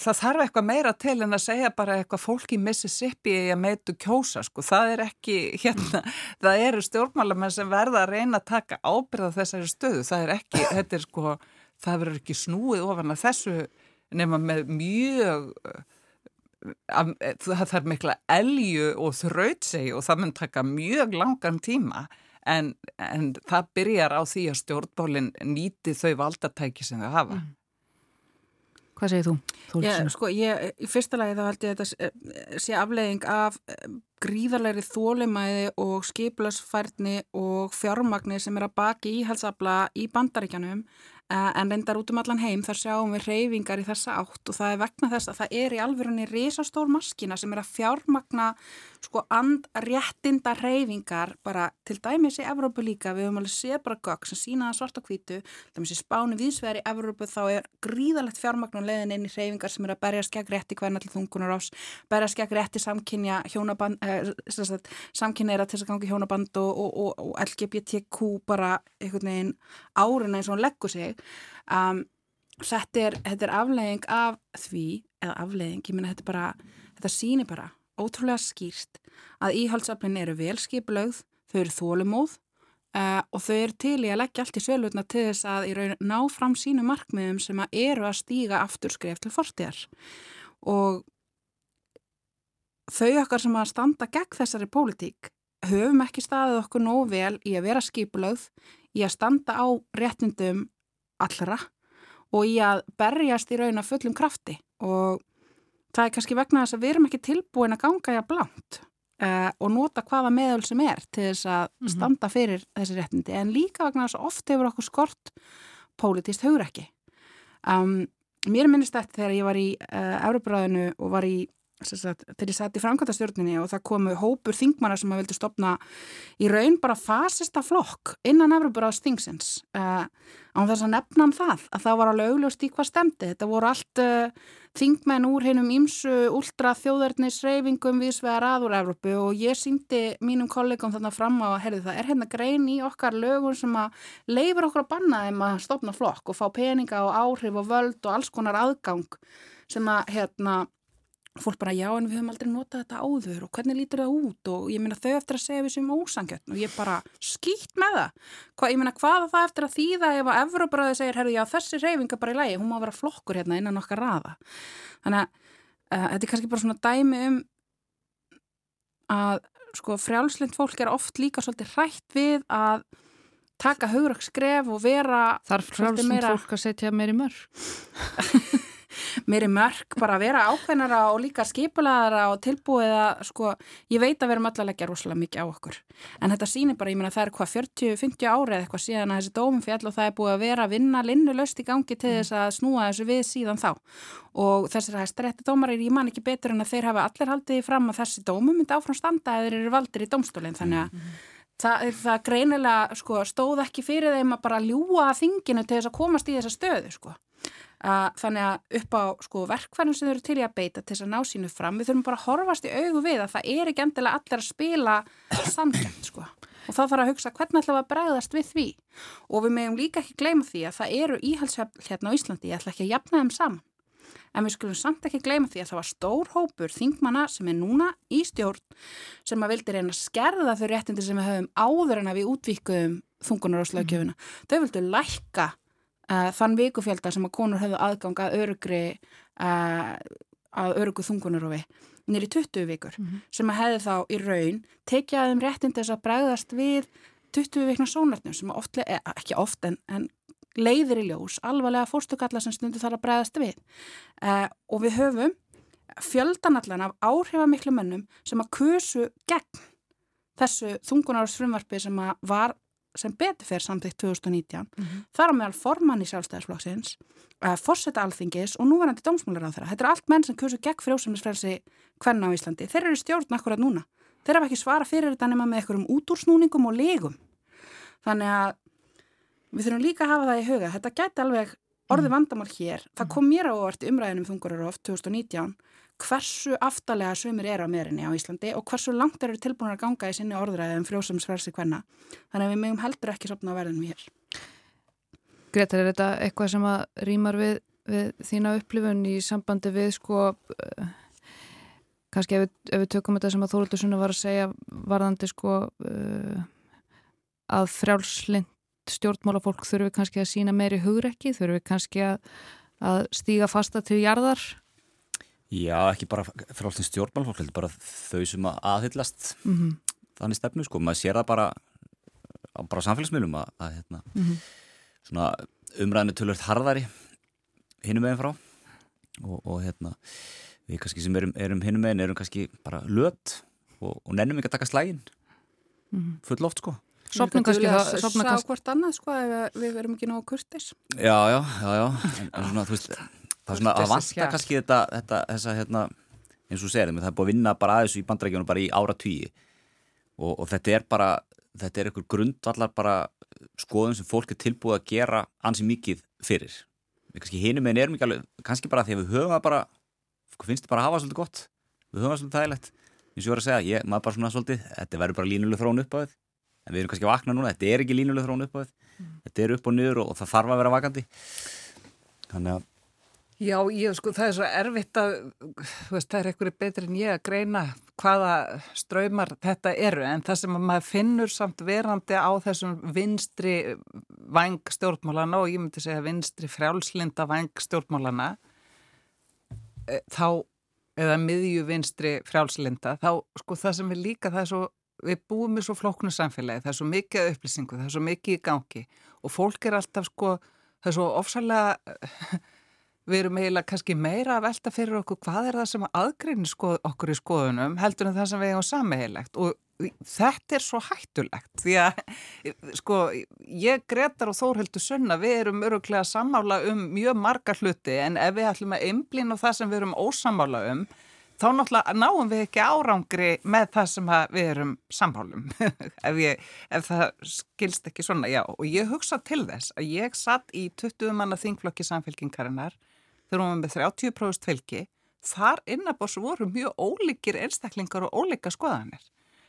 það þarf eitthvað meira til en að segja bara eitthvað fólk í Mississippi að meitu kjósa sko, það er ekki hérna, það eru stjórnmálamenn sem verða að reyna að taka ábyrða þessari stöðu, það er ekki, þetta er sko það verður ekki snúið ofan að þessu nema með mjög að, það þarf mikla elju og þrautsegi og það mun taka mjög langan tíma en, en það byrjar á því að stjórnmálinn nýti þau valdatæki sem þau hafa mm. Hvað segir þú? Já, sko, ég, í fyrsta lagi þá held ég að þetta eh, sé afleiðing af eh, gríðarleiri þólimæði og skiplasfærni og fjármagnir sem er að baki íhalsabla í bandaríkjanum Eh, en reyndar út um allan heim þar sjáum við reyfingar í þessa átt og það er vegna þess að það er í alverðinni risastór maskina sem er að fjármagna sko andréttinda reyfingar bara til dæmis í Evrópu líka, við höfum alveg séð bara gögg sem sína það svart og hvítu, til dæmis í spáni viðsvegar í Evrópu þá er gríðalegt fjármagn og leiðin inn í reyfingar sem er að berjast gegn rétti hvernig allir þungunar ás, berjast gegn rétti samkynja hjónaband, eh, samkynneira til þess að gangi hjónaband og, og, og, og LGBTQ bara einhvern veginn árin eins og hann leggur sig. Um, þetta, er, þetta er aflegging af því, eða aflegging, ég minna þetta bara, þetta sýnir bara ótrúlega skýrt að íhaldsaflin eru velskipilögð, þau eru þólumóð uh, og þau eru til í að leggja allt í sölutna til þess að í raun ná fram sínu markmiðum sem að eru að stíga afturskref til fortíðar. Og þau okkar sem að standa gegn þessari pólitík höfum ekki staðið okkur nóg vel í að vera skipulögð, í að standa á réttindum allra og í að berjast í raun að fullum krafti. Og það er kannski vegna þess að við erum ekki tilbúin að ganga í að blánt uh, og nota hvaða meðal sem er til þess að mm -hmm. standa fyrir þessi réttindi en líka vegna þess að oft hefur okkur skort pólitist hugur ekki. Um, mér minnist þetta þegar ég var í uh, Európaræðinu og var í þegar ég satt í framkvæmtastjórninni og það komu hópur þingmannar sem að vildi stopna í raun bara fasista flokk innan Európaræðs þingsins uh, á þess að nefna um það að það var alveg augljóst í hvað stemdi þetta voru allt uh, þingmenn úr hennum ímsu úldra þjóðarnis reyfingum viðsvegar aður Európu og ég syngdi mínum kollegum þarna fram á að það er hérna grein í okkar lögur sem að leifur okkur að banna þeim að stopna flokk og fá peninga og áhrif og völd og alls konar aðgang sem að hérna fólk bara já en við höfum aldrei notað þetta áður og hvernig lítur það út? Og ég meina þau eftir að segja við sem ósangjötn og ég bara skýtt með það. Hva, ég meina hvaða það eftir að þýða ef að Evróbræði segir herru já þessi reyfinga bara í lægi hún má vera flokkur hérna innan okkar raða. Þannig að uh, þetta er kannski bara svona dæmi um að sko frjálslind fólk er oft líka svolítið hrætt við að taka haugrakskref og vera Þarf frjálslind meira... fólk að setja meir í mörg meiri mörg bara að vera ákveðnara og líka skipulaðara og tilbúið að sko, ég veit að við erum öll að leggja rosalega mikið á okkur. En þetta sýnir bara, ég meina það er hvað 40-50 árið eitthvað síðan að þessi dómum fjall og það er búið að vera að vinna linnulöst í gangi til þess að snúa þessu við síðan þá. Og þessir hæstarétti dómarir, ég man ekki betur en að þeir hafa allir haldið fram að þessi dómum myndi áfram standa eða eru valdir í dómstólinn. Þannig að það, það greinilega sko, stóð ekki fyrir þeim að bara ljúa þinginu til þess að komast í þessa stöðu sko. Uh, þannig að upp á sko, verkfærið sem þau eru til í að beita til þess að ná sínu fram, við þurfum bara að horfast í augu við að það er ekki endilega allir að spila samkjönd sko og þá þarf að hugsa hvernig ætlum að bregðast við því og við meðum líka ekki gleyma því að það eru íhalsfjall hérna á Íslandi, ég ætla ekki að jafna þeim saman en við skulum samt ekki gleyma því að það var stór hópur þingmanna sem er núna í stjórn sem að vildi reyna að skerða þau réttindi sem við höfum áður en að við útvíkuðum þungunar og slögjöfuna. Mm. Þau vildu lækka uh, þann vikufjölda sem að konur höfðu aðgang að örugri uh, að örugu þungunar og við nýri 20 vikur. Mm -hmm. sem að hefði þá í raun tekið að þeim réttindi þess að bregðast við 20 vikna sónartnum sem oft, eh, ekki oft en, en leiðir í ljós, alvarlega fórstukalla sem stundu þarf að bregðast við. Uh, og við höfum fjöldanallan af áhrifamiklu mönnum sem að kusu gegn þessu þungunarsfrumvarfi sem að var sem betur fyrir samþýtt 2019 mm -hmm. þar á meðal formann í sjálfstæðisflokksins uh, fórseta alþingis og núverandi dómsmálar á þeirra. Þetta er allt menn sem kusu gegn frjósumisfrelsi hvenna á Íslandi. Þeir eru stjórn akkurat núna. Þeir hafa ekki svara fyrir þetta nema með einhverjum útúrsnúningum og legum. Þannig að Við þurfum líka að hafa það í huga. Þetta gæti alveg orði mm. vandamál hér. Það kom mér á orði umræðinum þungururof 2019 hversu aftalega sumir er á meðrinni á Íslandi og hversu langt eru tilbúin að ganga í sinni orðræði um frjósamsversi hvenna. Þannig að við mögum heldur ekki sopna verðinum hér. Gretar, er þetta eitthvað sem að rýmar við, við þína upplifun í sambandi við sko uh, kannski ef ef við tökum þetta sem að Þóruldur Sunna var að segja varðandi sko uh, að frjálslind stjórnmálafólk þurfum við kannski að sína meiri hugrekki, þurfum við kannski að, að stíga fasta til jarðar? Já, ekki bara frálsins stjórnmálafólk, heldur bara þau sem að aðhyllast mm -hmm. þannig stefnu, sko, maður sér það bara á bara samfélagsmiðlum að, að hérna, mm -hmm. svona umræðinu tölvöld harðari hinnum meginn frá og, og hérna við kannski sem erum, erum hinnum meginn erum kannski bara löt og, og nennum ekki að taka slægin mm -hmm. full oft sko Sopnum kannski það Sopnum kannski hvort annað sko ef við verum ekki nógu kurtis Já, já, já, já en, en svona, þú veist það er svona að vanta kannski þetta, þetta þessa, hérna, eins og segir það er búið að vinna bara aðeins í bandrækjunum bara í ára tíi og, og þetta er bara þetta er einhver grundvallar bara skoðum sem fólk er tilbúið að gera ansi mikið fyrir. Kannski hinum með nefnum ekki alveg kannski bara því að við höfum það bara finnst þetta bara að hafa svolítið gott. Við höfum það svolítið þægilegt. Eins og ég var að segja, ég, maður bara svona svolítið þetta verður bara línuleg þrón upp á þið en við erum kannski að vakna núna, þetta er ekki línuleg þrón upp á þetta mm. þetta er upp og niður og, og það þarf að vera vakandi. Þannig að Já, ég sko, það er svo erfitt að veist, það er einhverju betri en ég að greina hvaða ströymar þetta eru, en það sem maður finnur samt verandi á þessum vinstri vang stjórnmálana og ég myndi segja vinstri frjálslinda vang stjórnmálana e, þá, eða miðju vinstri frjálslinda, þá sko það sem er líka, það er svo við búum í svo flóknu samfélagi, það er svo mikið upplýsingu, það er svo mikið í gangi og fólk er alltaf sko, það er svo ofsalega, við erum eiginlega kannski meira að velta fyrir okkur hvað er það sem aðgreinir sko, okkur í skoðunum heldur en það sem við hefum sammeigilegt og þetta er svo hættulegt því að sko ég Gretar og Þórhildur Sunna við erum öruglega sammála um mjög marga hluti en ef við ætlum að einblýna það sem við erum ósamála um þá náttúrulega náum við ekki árangri með það sem við erum samhálum ef, ef það skilst ekki svona, já, og ég hugsa til þess að ég satt í 20 manna þingflokki samfélkingarinnar þegar hún var með 30% fylgi þar innabors voru mjög ólíkir einstaklingar og ólíka skoðanir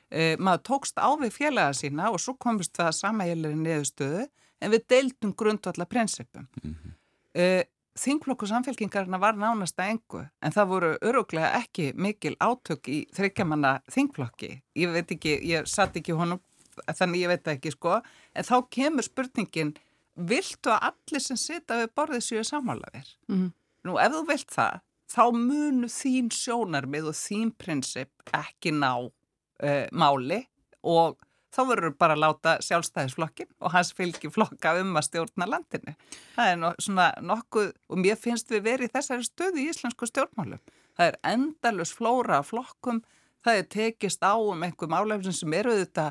e, maður tókst á við félaga sína og svo komist það samægilegri niðurstöðu en við deildum grundvallar prinsipum mm -hmm. e, Þingflokku samfélkingarna var nánast að engu en það voru öruglega ekki mikil átök í þryggjamanna þingflokki. Ég veit ekki, ég satt ekki honum, þannig ég veit ekki sko, en þá kemur spurningin, viltu að allir sem sita við borðið séu samálaðir? Mm -hmm. Nú ef þú vilt það, þá munu þín sjónarmið og þín prinsip ekki ná uh, máli og þá verður bara að láta sjálfstæðisflokkin og hans fylgi flokka um að stjórna landinu. Það er no, svona nokkuð, og mér finnst við verið þessari stöðu í íslensku stjórnmálum. Það er endalus flóra flokkum, það er tekist á um einhver málefnin sem eru þetta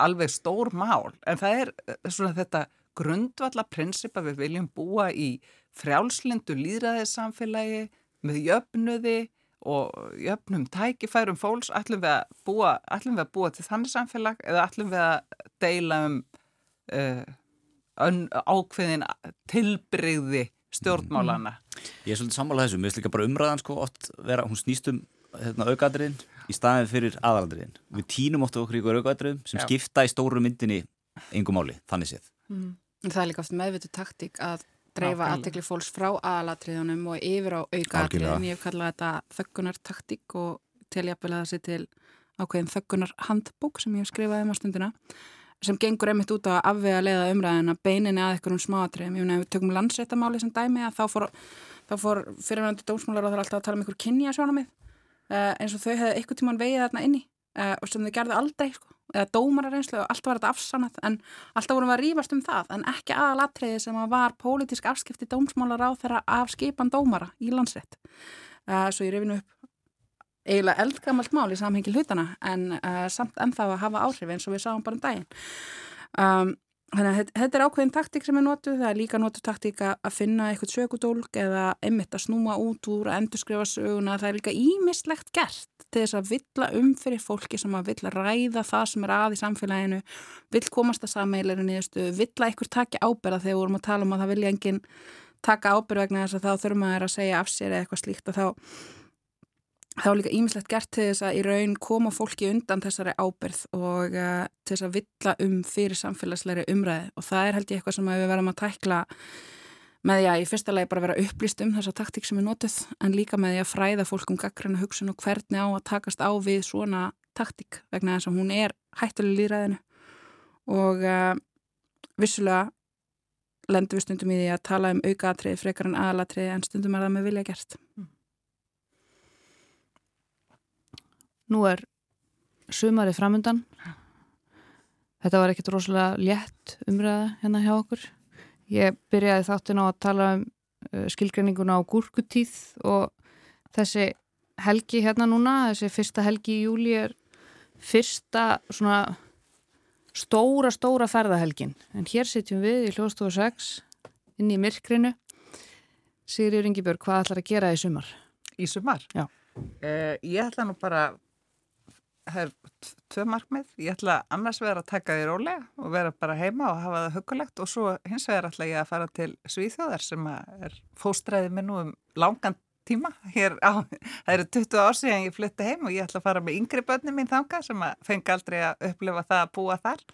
alveg stór mál, en það er svona þetta grundvalla prinsip að við viljum búa í frjálslindu líðræðissamfélagi með jöfnuði og jöfnum tækifærum fólks ætlum við að búa, við að búa til þannig samfélag eða ætlum við að deila um uh, ákveðin tilbreyði stjórnmálana. Mm. Ég er svolítið sammálað þessu, mér finnst líka bara umræðan sko oft vera, hún snýst um hérna, aukaðriðin í staðin fyrir aðaldriðin. Við tínum oft okkur ykkur aukaðriðum sem Já. skipta í stóru myndinni yngum máli, þannig séð. Mm. Það er líka oft meðvitu taktík að dreifa aðtekli fólks frá aðalatriðunum og yfir á auka atriðun. Ég hef kallað þetta þöggunartaktík og teljafvel að það sé til ákveðin þöggunarhandbók sem ég hef skrifaði um á stundina sem gengur einmitt út á að afvega leiða umræðina beininni að einhverjum smáatriðum. Ég meina ef við tökum landsréttamáli sem dæmi að þá fór, fór fyrirvændi dómsmálar það er alltaf að tala um einhver kynja sjónamið uh, eins og þau hefði einhver tíman vegið þarna inni uh, og sem þau gerði aldrei sko eða dómarareynslu og allt var þetta afsannat en alltaf vorum við að rýfast um það en ekki aðalatriði sem var pólitísk afskipti dómsmálar á þeirra af skipan dómara í landsrétt. Uh, svo ég reyfinu upp eiginlega eldgamalt mál í samhengi hlutana en uh, samt ennþá að hafa áhrif eins og við sáum bara um daginn. Um, Þannig að þetta er ákveðin taktík sem er notuð, það er líka notuð taktík að finna eitthvað sökudólk eða einmitt að snúma út úr að endurskrifa söguna, það er líka ímislegt gert til þess að vilja um fyrir fólki sem að vilja ræða það sem er að í samfélaginu, vill komast að sammeilinu nýðustu, vilja eitthvað taka ábyrða þegar við vorum að tala um að það vilja enginn taka ábyrð vegna þess að þá þurfum að, að segja af sér eða eitthvað slíkt og þá þá er líka ímislegt gert til þess að í raun koma fólki undan þessari ábyrð og uh, til þess að villa um fyrir samfélagsleiri umræði og það er held ég eitthvað sem við verðum að tækla með því að í fyrsta lagi bara vera upplýst um þessa taktík sem er notið en líka með því að fræða fólk um gaggræna hugsun og hvernig á að takast á við svona taktík vegna þess að hún er hættuleg líðræðinu og uh, vissulega lendur við stundum í því að tala um aukaðatrið frekar en aðalatrið en stundum er það með vilja gert. Mm. Nú er sumari framundan. Þetta var ekkert rosalega létt umræða hérna hjá okkur. Ég byrjaði þáttin á að tala um uh, skilgreininguna á gúrkutíð og þessi helgi hérna núna, þessi fyrsta helgi í júli er fyrsta svona stóra, stóra ferðahelgin. En hér sitjum við í hljóðstofu 6 inn í myrkrinu. Sigriður Ingebjörg, hvað ætlar að gera í sumar? Í sumar? Já. Uh, ég ætla nú bara það er tvö markmið, ég ætla annars vegar að taka því rólega og vera bara heima og hafa það hugulegt og svo hins vegar ætla ég að fara til Svíþjóðar sem er fóstræði minn nú um langan tíma hér á, það eru 20 ár síðan ég flytti heim og ég ætla að fara með yngri börnum mín þanga sem að fengi aldrei að upplifa það að búa þar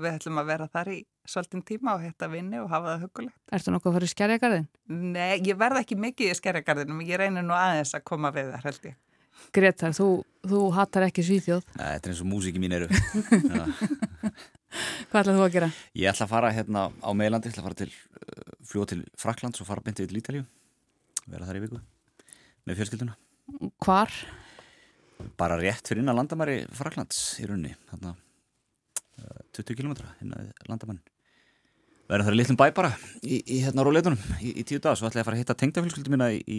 við ætlum að vera þar í svolítinn tíma og hætta vinni og hafa það hugulegt. Ertu nokkuð að fara í skerjagarðin? Nei, ég verða ekki mikið í skerjagarðinum, ég reynir nú aðeins að koma við þar held ég. Gretar, þú, þú hattar ekki svíþjóð. Nei, Þetta er eins og músiki mín eru. Hvað ætlaðu þú að gera? Ég ætla að fara hérna á meilandi ég ætla að fara til, uh, fljóða til Fraklands og fara byndið til Ítalíu. Vera þar í viku. Með fjölskylduna. Hvar? Bara rétt fyrir innan landamæri Fraklands í runni hérna, 20 km innan landamærin. Verður það í litlum bæ bara í, í hérna róleitunum í, í tíu dag svo ætla ég að fara að hitta tengdafélskyldu mína í, í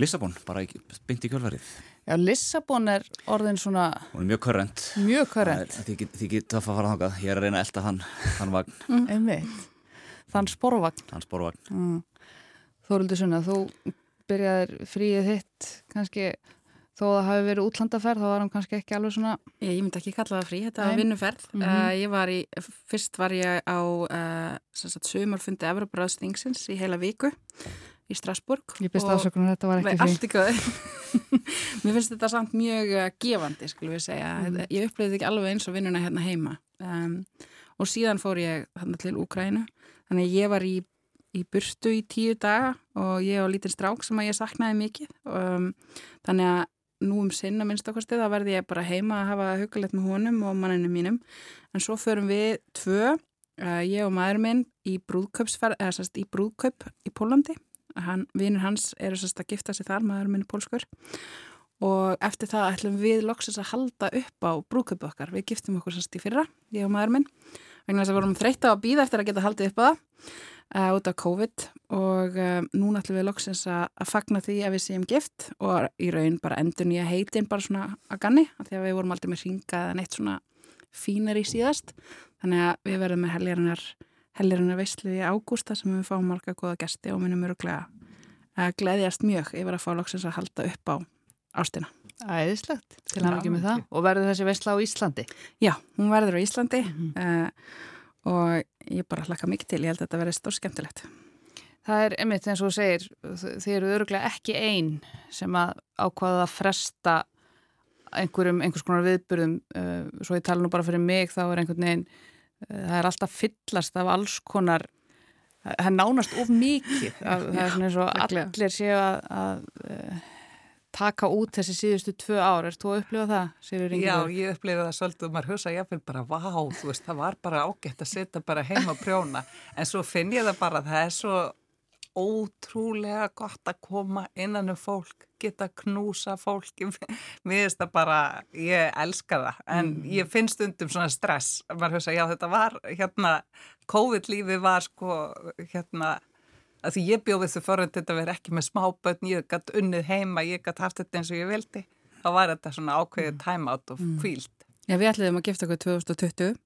Lissabon, bara byndi í kjölfarið. Já, Lissabon er orðin svona... Hún er mjög körrent. Mjög körrent. Þið ekki töff að fara þákað. Ég er að reyna að elda þann, þann vagn. Mm, einmitt. Þann sporvagn. Þann sporvagn. Mm. Þóruldur Sunna, þú byrjaðir fríið hitt, kannski þó að það hafi verið útlandaferð, þá var hann kannski ekki alveg svona... Ég, ég myndi ekki kalla það frí, þetta var vinnuferð. Mm -hmm. uh, ég var í, fyrst var ég á uh, sumarfundi Evroparáðsþingsins í heila viku í Strasburg Ég byrst afsökunum að þetta var ekki ykkur Mér finnst þetta samt mjög uh, gefandi, skulum við segja. Mm. Ég upplýði ekki alveg eins og vinnuna hérna heima. Um, og síðan fór ég hérna til Úkrænu þannig að ég var í, í burstu í tíu daga og ég var lítinn strák sem að ég saknaði mikið. Um, þannig að nú um sinna minnst okkarstu þá verði ég bara heima að hafa hugulegt með honum og manninu mínum. En svo förum við tvö, uh, ég og maður minn í brúðköp í Pólandi hann, vinur hans eru sérst að gifta sig þar, maður minni pólskur. Og eftir það ætlum við loksins að halda upp á brúköpu okkar. Við giftum okkur semst í fyrra, ég og maður minn, vegna þess að vorum þreytta á að býða eftir að geta haldið upp á það uh, út af COVID. Og uh, núna ætlum við loksins að, að fagna því að við séum gift og í raun bara endur nýja heitin bara svona að ganni, af því að við vorum aldrei með ringa eða neitt svona fínar í síðast, þannig að við verðum með heljarinnar, heljarinnar veistlu í ágústa sem við fáum marga góða gesti og minnum öruglega að gleðjast mjög yfir að fá loksins að halda upp á ástina. Æðislegt, til hann ekki með það. Og verður þessi veistla á Íslandi? Já, hún verður á Íslandi mm -hmm. uh, og ég bara hlakka mikið til, ég held að þetta verður stór skemmtilegt. Það er einmitt eins og þú segir, þið eru öruglega ekki einn sem að ákvaða að fresta einhverjum, einhvers konar viðbyrðum, uh, svo ég tala nú bara fyrir mig, þá er einhvern veginn, það er alltaf fyllast af alls konar það er nánast of mikið það er svona eins og allir séu að, að taka út þessi síðustu tvö ár, er þú að upplifa það? Já, ég upplifa það svolítið og maður hugsa fyrir bara, vá, þú veist, það var bara ágætt að setja bara heima og prjóna. En svo finn ég það bara, það er svo ótrúlega gott að koma innan um fólk, geta knúsa fólk, mér finnst það bara ég elska það, en mm. ég finn stundum svona stress, maður hugsa, já þetta var, hérna, COVID-lífi var sko, hérna að því ég bjóð þessu forrönd þetta verið ekki með smábötn, ég gætt unnið heima, ég gætt haft þetta eins og ég vildi, þá var þetta svona ákveðið mm. time-out og kvíld. Mm. Já, við ætliðum að gifta okkur 2020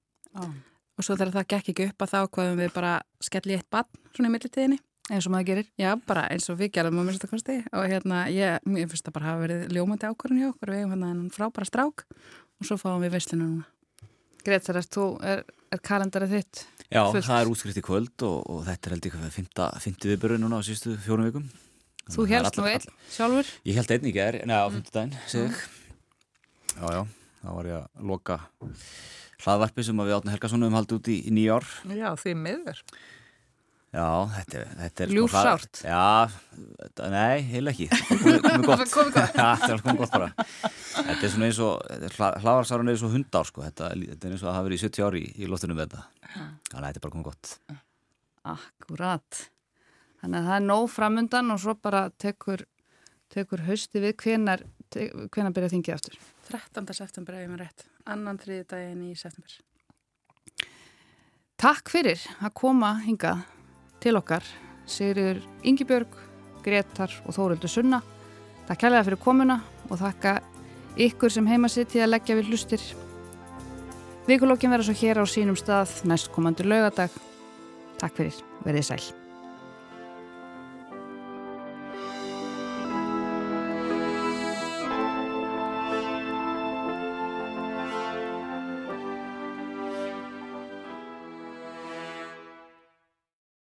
ah. og svo þegar það gekk ekki upp að þá hvaðum við bara skellið eitt bann svona í millitíðinni. Eins og maður gerir? Já, bara eins og við gerum á minnstakosti og hérna, ég, ég finnst að bara hafa verið ljómandi ákvörðin hjá okkur, við hefum hérna en frábæra strák og svo fáum við veislinu núna. Gretar, er, er kalendarið þitt? Já, fullt. það er útskrift í kvöld og, og þetta er held ekki að fymti viðbörðu núna á sístu fjórum vikum. Þú helst nú einn sjálfur? Ég held einn ekki er, neða á fymti daginn, segð ég. Já, já, þá var ég að loka hlaðvarpi sem við átna Helgarsson um haldið út í, í nýjár. Já, því miður. Já, þetta, þetta er... Ljúfsárt? Sko, já, nei, heil ekki. Komið gott. Komið gott. Já, þetta er komið gott bara. Þetta er svona eins og, hlaðvarsárun er eins og hundár, sko. Þetta, þetta er eins og að hafa verið í 70 ári í, í lóttunum við þetta. Þannig að þetta er bara komið gott. Akkurat. Þannig að það er nóg framundan og svo bara tekur, tekur hausti við hvenar, hvenar byrja þingið aftur. 13. september ef ég maður rétt. Annan þriði daginn í september. Takk fyrir að koma hingað til okkar Sigriður Yngibjörg, Gretar og Þóruldur Sunna. Takk kærlega fyrir komuna og þakka ykkur sem heima sitt til að leggja við hlustir. Vikulokkin verður svo hér á sínum stað næst komandur laugadag. Takk fyrir, verðið sæl.